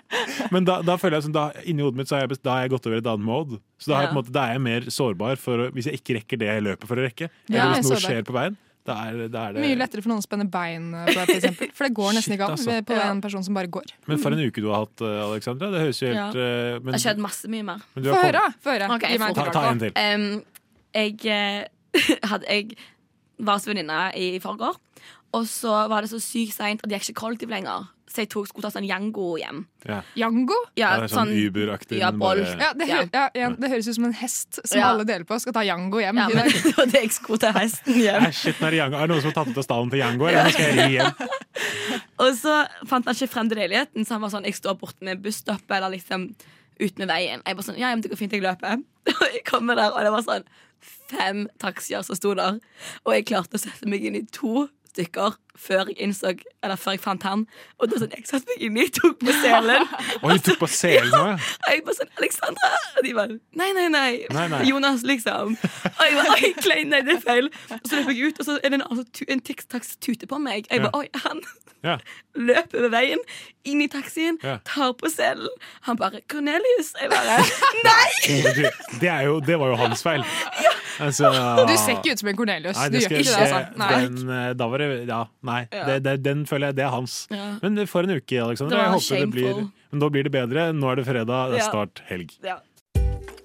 men da, da føler jeg som da, inni hodet mitt så har jeg, da har jeg gått over i et annet mode. Så da, har jeg, på en måte, da er jeg mer sårbar for hvis jeg ikke rekker det jeg løper for å rekke. Eller Ja, hvis noe sårbar. skjer på veien. Da er, da er det Mye lettere for noen å spenne bein på deg, for. For det går nesten ikke an altså. på en person som bare går. Men for en uke du har hatt, eh, Alexandra. Det høres jo helt ja. men, Det har skjedd masse mye mer. Få høre! kommet- høre. Ok, Gi meg en Ta, ta en til. Um, jeg, eh, hadde, jeg var hos venninne i forgår, og så var det så sykt seint at det gikk ikke kollektiv lenger. Så jeg tok, skulle ta sånn Yango hjem. Ja. Jango? Ja, Ja, det er sånn sånn- Uber-aktig, Ja, bare- Ja, ja, det høres ut som en hest som Ja. alle deler på. Skal ta Jango hjem. Ja, men det var det jeg skulle ta hesten hjem. Shit, nå er det Er det noen som har tatt ut av stallen til Jango? Eller nå skal jeg ri hjem? Og så fant han ikke frem til leiligheten, så han var sånn Jeg står borte med busstoppet eller liksom ut med veien. Jeg bare sånn, ja, men det går fint, jeg løper. Og jeg kommer der, og det var sånn fem taxier som sto der. Og jeg klarte å sette meg inn i to stykker før jeg innså Eller før jeg fant han. Og da sånn, jeg satte meg inn i, tok på selen. Og du tok på selen òg? ja. Og jeg bare sånn Alexandra! Og de bare Nei, nei, nei. Nei, nei. Jonas, liksom. Og jeg bare Oi, klein, nei, det er feil. Og så løp jeg ut, og så er det en, altså, en taxi tute på meg. Jeg bare Oi, han Ja. løper over veien, inn i taxien, Ja. tar på selen. Han bare 'Cornelius'. Jeg bare Nei! Det, jo, det var jo hans feil. Altså, Du ser ikke ut som en Cornelius. Nei, du gjør ikke det, altså. Nei. Den, eh, da var det Ja, nei. Ja. Det, det, den føler jeg det er hans. Ja. Men for en uke, Alexandra. Jeg håper det blir, men da blir det bedre. Nå er det fredag, det er start snart helg. Ja.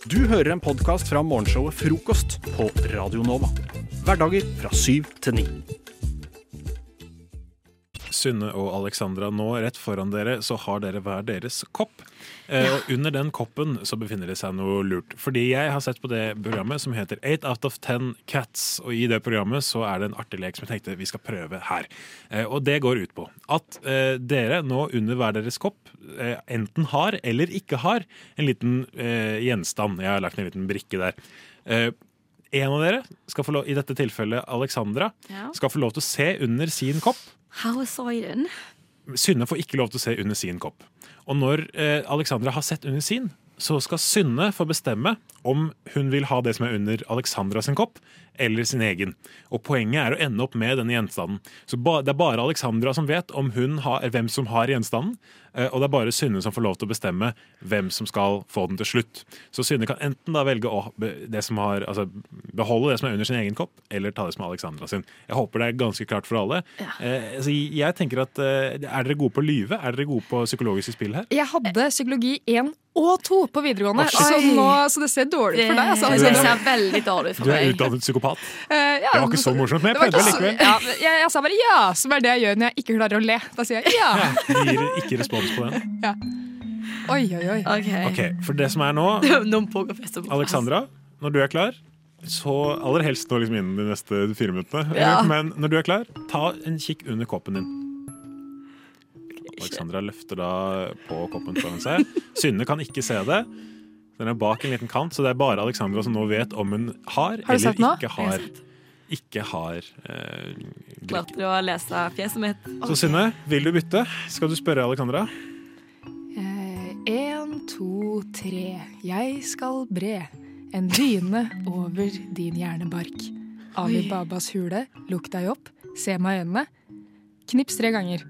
Du hører en podkast fra morgenshowet Frokost på Radio Nova. Hverdager fra syv til ni. Synne og Alexandra, nå rett foran dere så har dere hver deres kopp. Eh, og under den koppen så befinner det seg noe lurt. Fordi jeg har sett på det programmet som heter Eight out of ten cats. Og i det programmet så er det en artig lek som jeg tenkte vi skal prøve her. Eh, og det går ut på at eh, dere nå under hver deres kopp eh, enten har eller ikke har en liten eh, gjenstand. Jeg har lagt ned en liten brikke der. En av dere, skal få lov, i dette tilfellet Alexandra, Ja. skal få lov til å se under sin kopp. How exciting. Synne får ikke lov til å se under sin kopp. Og når eh, Alexandra har sett under sin, så skal Synne få bestemme om hun vil ha det som er under Alexandra sin kopp, eller sin egen. Og Poenget er å ende opp med denne gjenstanden. Så ba, Det er bare Alexandra som vet om hun har, hvem som har gjenstanden, eh, og det er bare Synne som får lov til å bestemme hvem som skal få den til slutt. Så Synne kan enten da velge å det som har, altså, beholde det som er under sin egen kopp, eller ta det som er Alexandra sin. Jeg håper det er ganske klart for alle. Eh, Så jeg tenker at eh, Er dere gode på å lyve? Er dere gode på psykologiske spill her? Jeg hadde psykologi 1 og 2 på videregående, så, nå, så det ser dårlig ut for deg. Altså, Det ser veldig dårlig ut Du er utdannet psykopat. Eh, ja, Det var ikke så morsomt, men jeg prøvde likevel. Ja, jeg, jeg sa bare ja, som er det jeg gjør når jeg ikke klarer å le. Da sier jeg ja. ja gir ikke respons på den. ja. Oi, oi, oi. Ok, For det som er nå. Alexandra, når du er klar så aller helst nå liksom innen de neste fire minuttene. Ja. Men når du er klar, ta en kikk under koppen din. Alexandra løfter da på koppen foran seg. Synne kan ikke se det. Den er bak en liten kant, så det er bare Alexandra som nå vet om hun har, Har eller ikke har ikke har eh, Klarte du å lese fjeset mitt? Så Synne, vil du bytte? Skal du spørre Alexandra? Én, to, tre. Jeg skal bre en dyne over din hjernebark. Ali Babas hule, lukk deg opp, se meg i øynene. Knips tre ganger.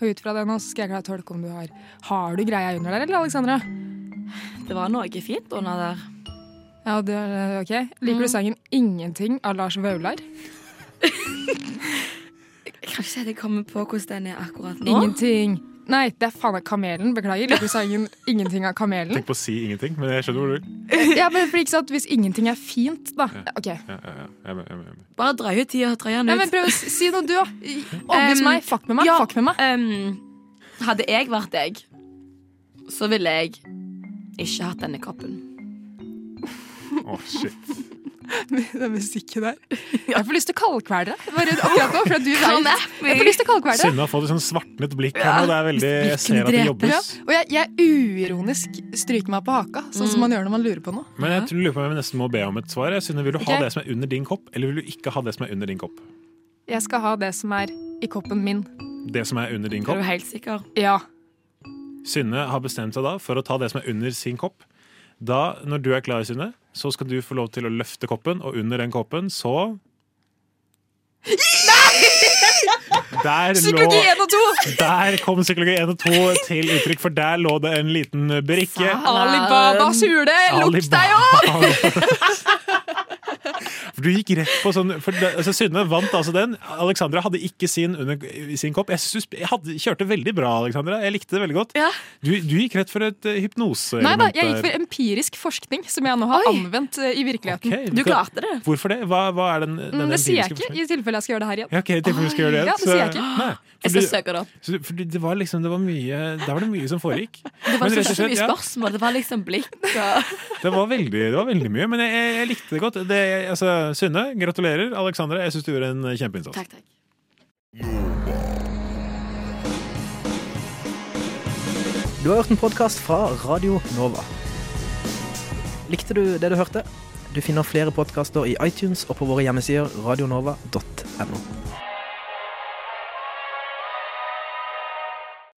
Og ut fra det nå skal jeg klare å tolke om du har Har du greia under der, eller, Alexandra? Det var noe fint under der. Ja, det er ok. Liker du Mm. sangen 'Ingenting' av Lars Vaular? Jeg kan ikke si at jeg kommer på hvordan den er akkurat nå. Ingenting. Nei, det er faen meg Kamelen. Beklager. Du sangen 'Ingenting' av Kamelen? Tenk på å si ingenting, men jeg skjønner hvor du vil. Ja, men for ikke sant, Hvis ingenting er fint, da. Ok. Ja, ja, ja. Jeg med, jeg med, jeg. Bare dra ut tida, drøy den Ja, ut. men prøv å si noe, du, da. Overbevis Um, meg. Fuck med meg. ja, Fuck med meg. um, hadde jeg vært deg, så ville jeg ikke hatt denne kroppen. Å, shit. Den musikken der. Jeg får lyst til å kaldkvele deg. Bare akkurat nå, for at du Come vet. Jeg får lyst til å kaldkvele Synne har fått et sånn svartnet blikk her nå. Det er veldig, jeg ser at det Ja, jobbes. og jeg, jeg uironisk stryker meg på haka, sånn som man gjør når man lurer på noe. Men jeg tror- lurer på om jeg nesten må be om et svar. Synne, vil du ha okay. det som er under din kopp, eller vil du ikke ha det som er under din kopp? Jeg skal ha det som er i koppen min. Det som er under din Er kopp? du helt sikker? Ja. Synne har bestemt seg da for å ta det som er under sin kopp. Da, når du er klar, Synne, så skal du få lov til å løfte koppen, og under den koppen så Der Psykologi 1 og 2! Der kom psykologi 1 og 2 til uttrykk, for der lå det en liten brikke. Alibabas hule, lukk deg opp! For du gikk rett på sånn for det, altså Synne vant altså den. Alexandra hadde ikke sin under sin kopp. Jeg, synes, jeg hadde, kjørte veldig bra, Alexandra. Jeg likte det veldig godt. Du, du gikk rett for et uh, hypnose. Nei da, jeg gikk for empirisk forskning, som jeg nå har anvendt uh, i virkeligheten. Du klarte det Hvorfor det? Hva, hva er den, den Mm, det sier jeg ikke, i tilfelle jeg skal gjøre det her igjen. Ja, okay, i tilfelle du skal gjøre det. Ja, det sier jeg ikke. Nei, Jeg skal søke det opp. det var liksom, det var mye Der var det mye som foregikk. Det var så mye ja, spørsmål. Det var liksom blikk og det, var veldig, det var veldig mye, men jeg, jeg, jeg likte det godt. Det, altså, Synne, gratulerer. Aleksandre, jeg syns du gjorde en kjempeinnsats. Takk, takk. Du har hørt en podkast fra Radio Nova. Likte du det du hørte? Du finner flere podkaster i iTunes og på våre hjemmesider radionova.no.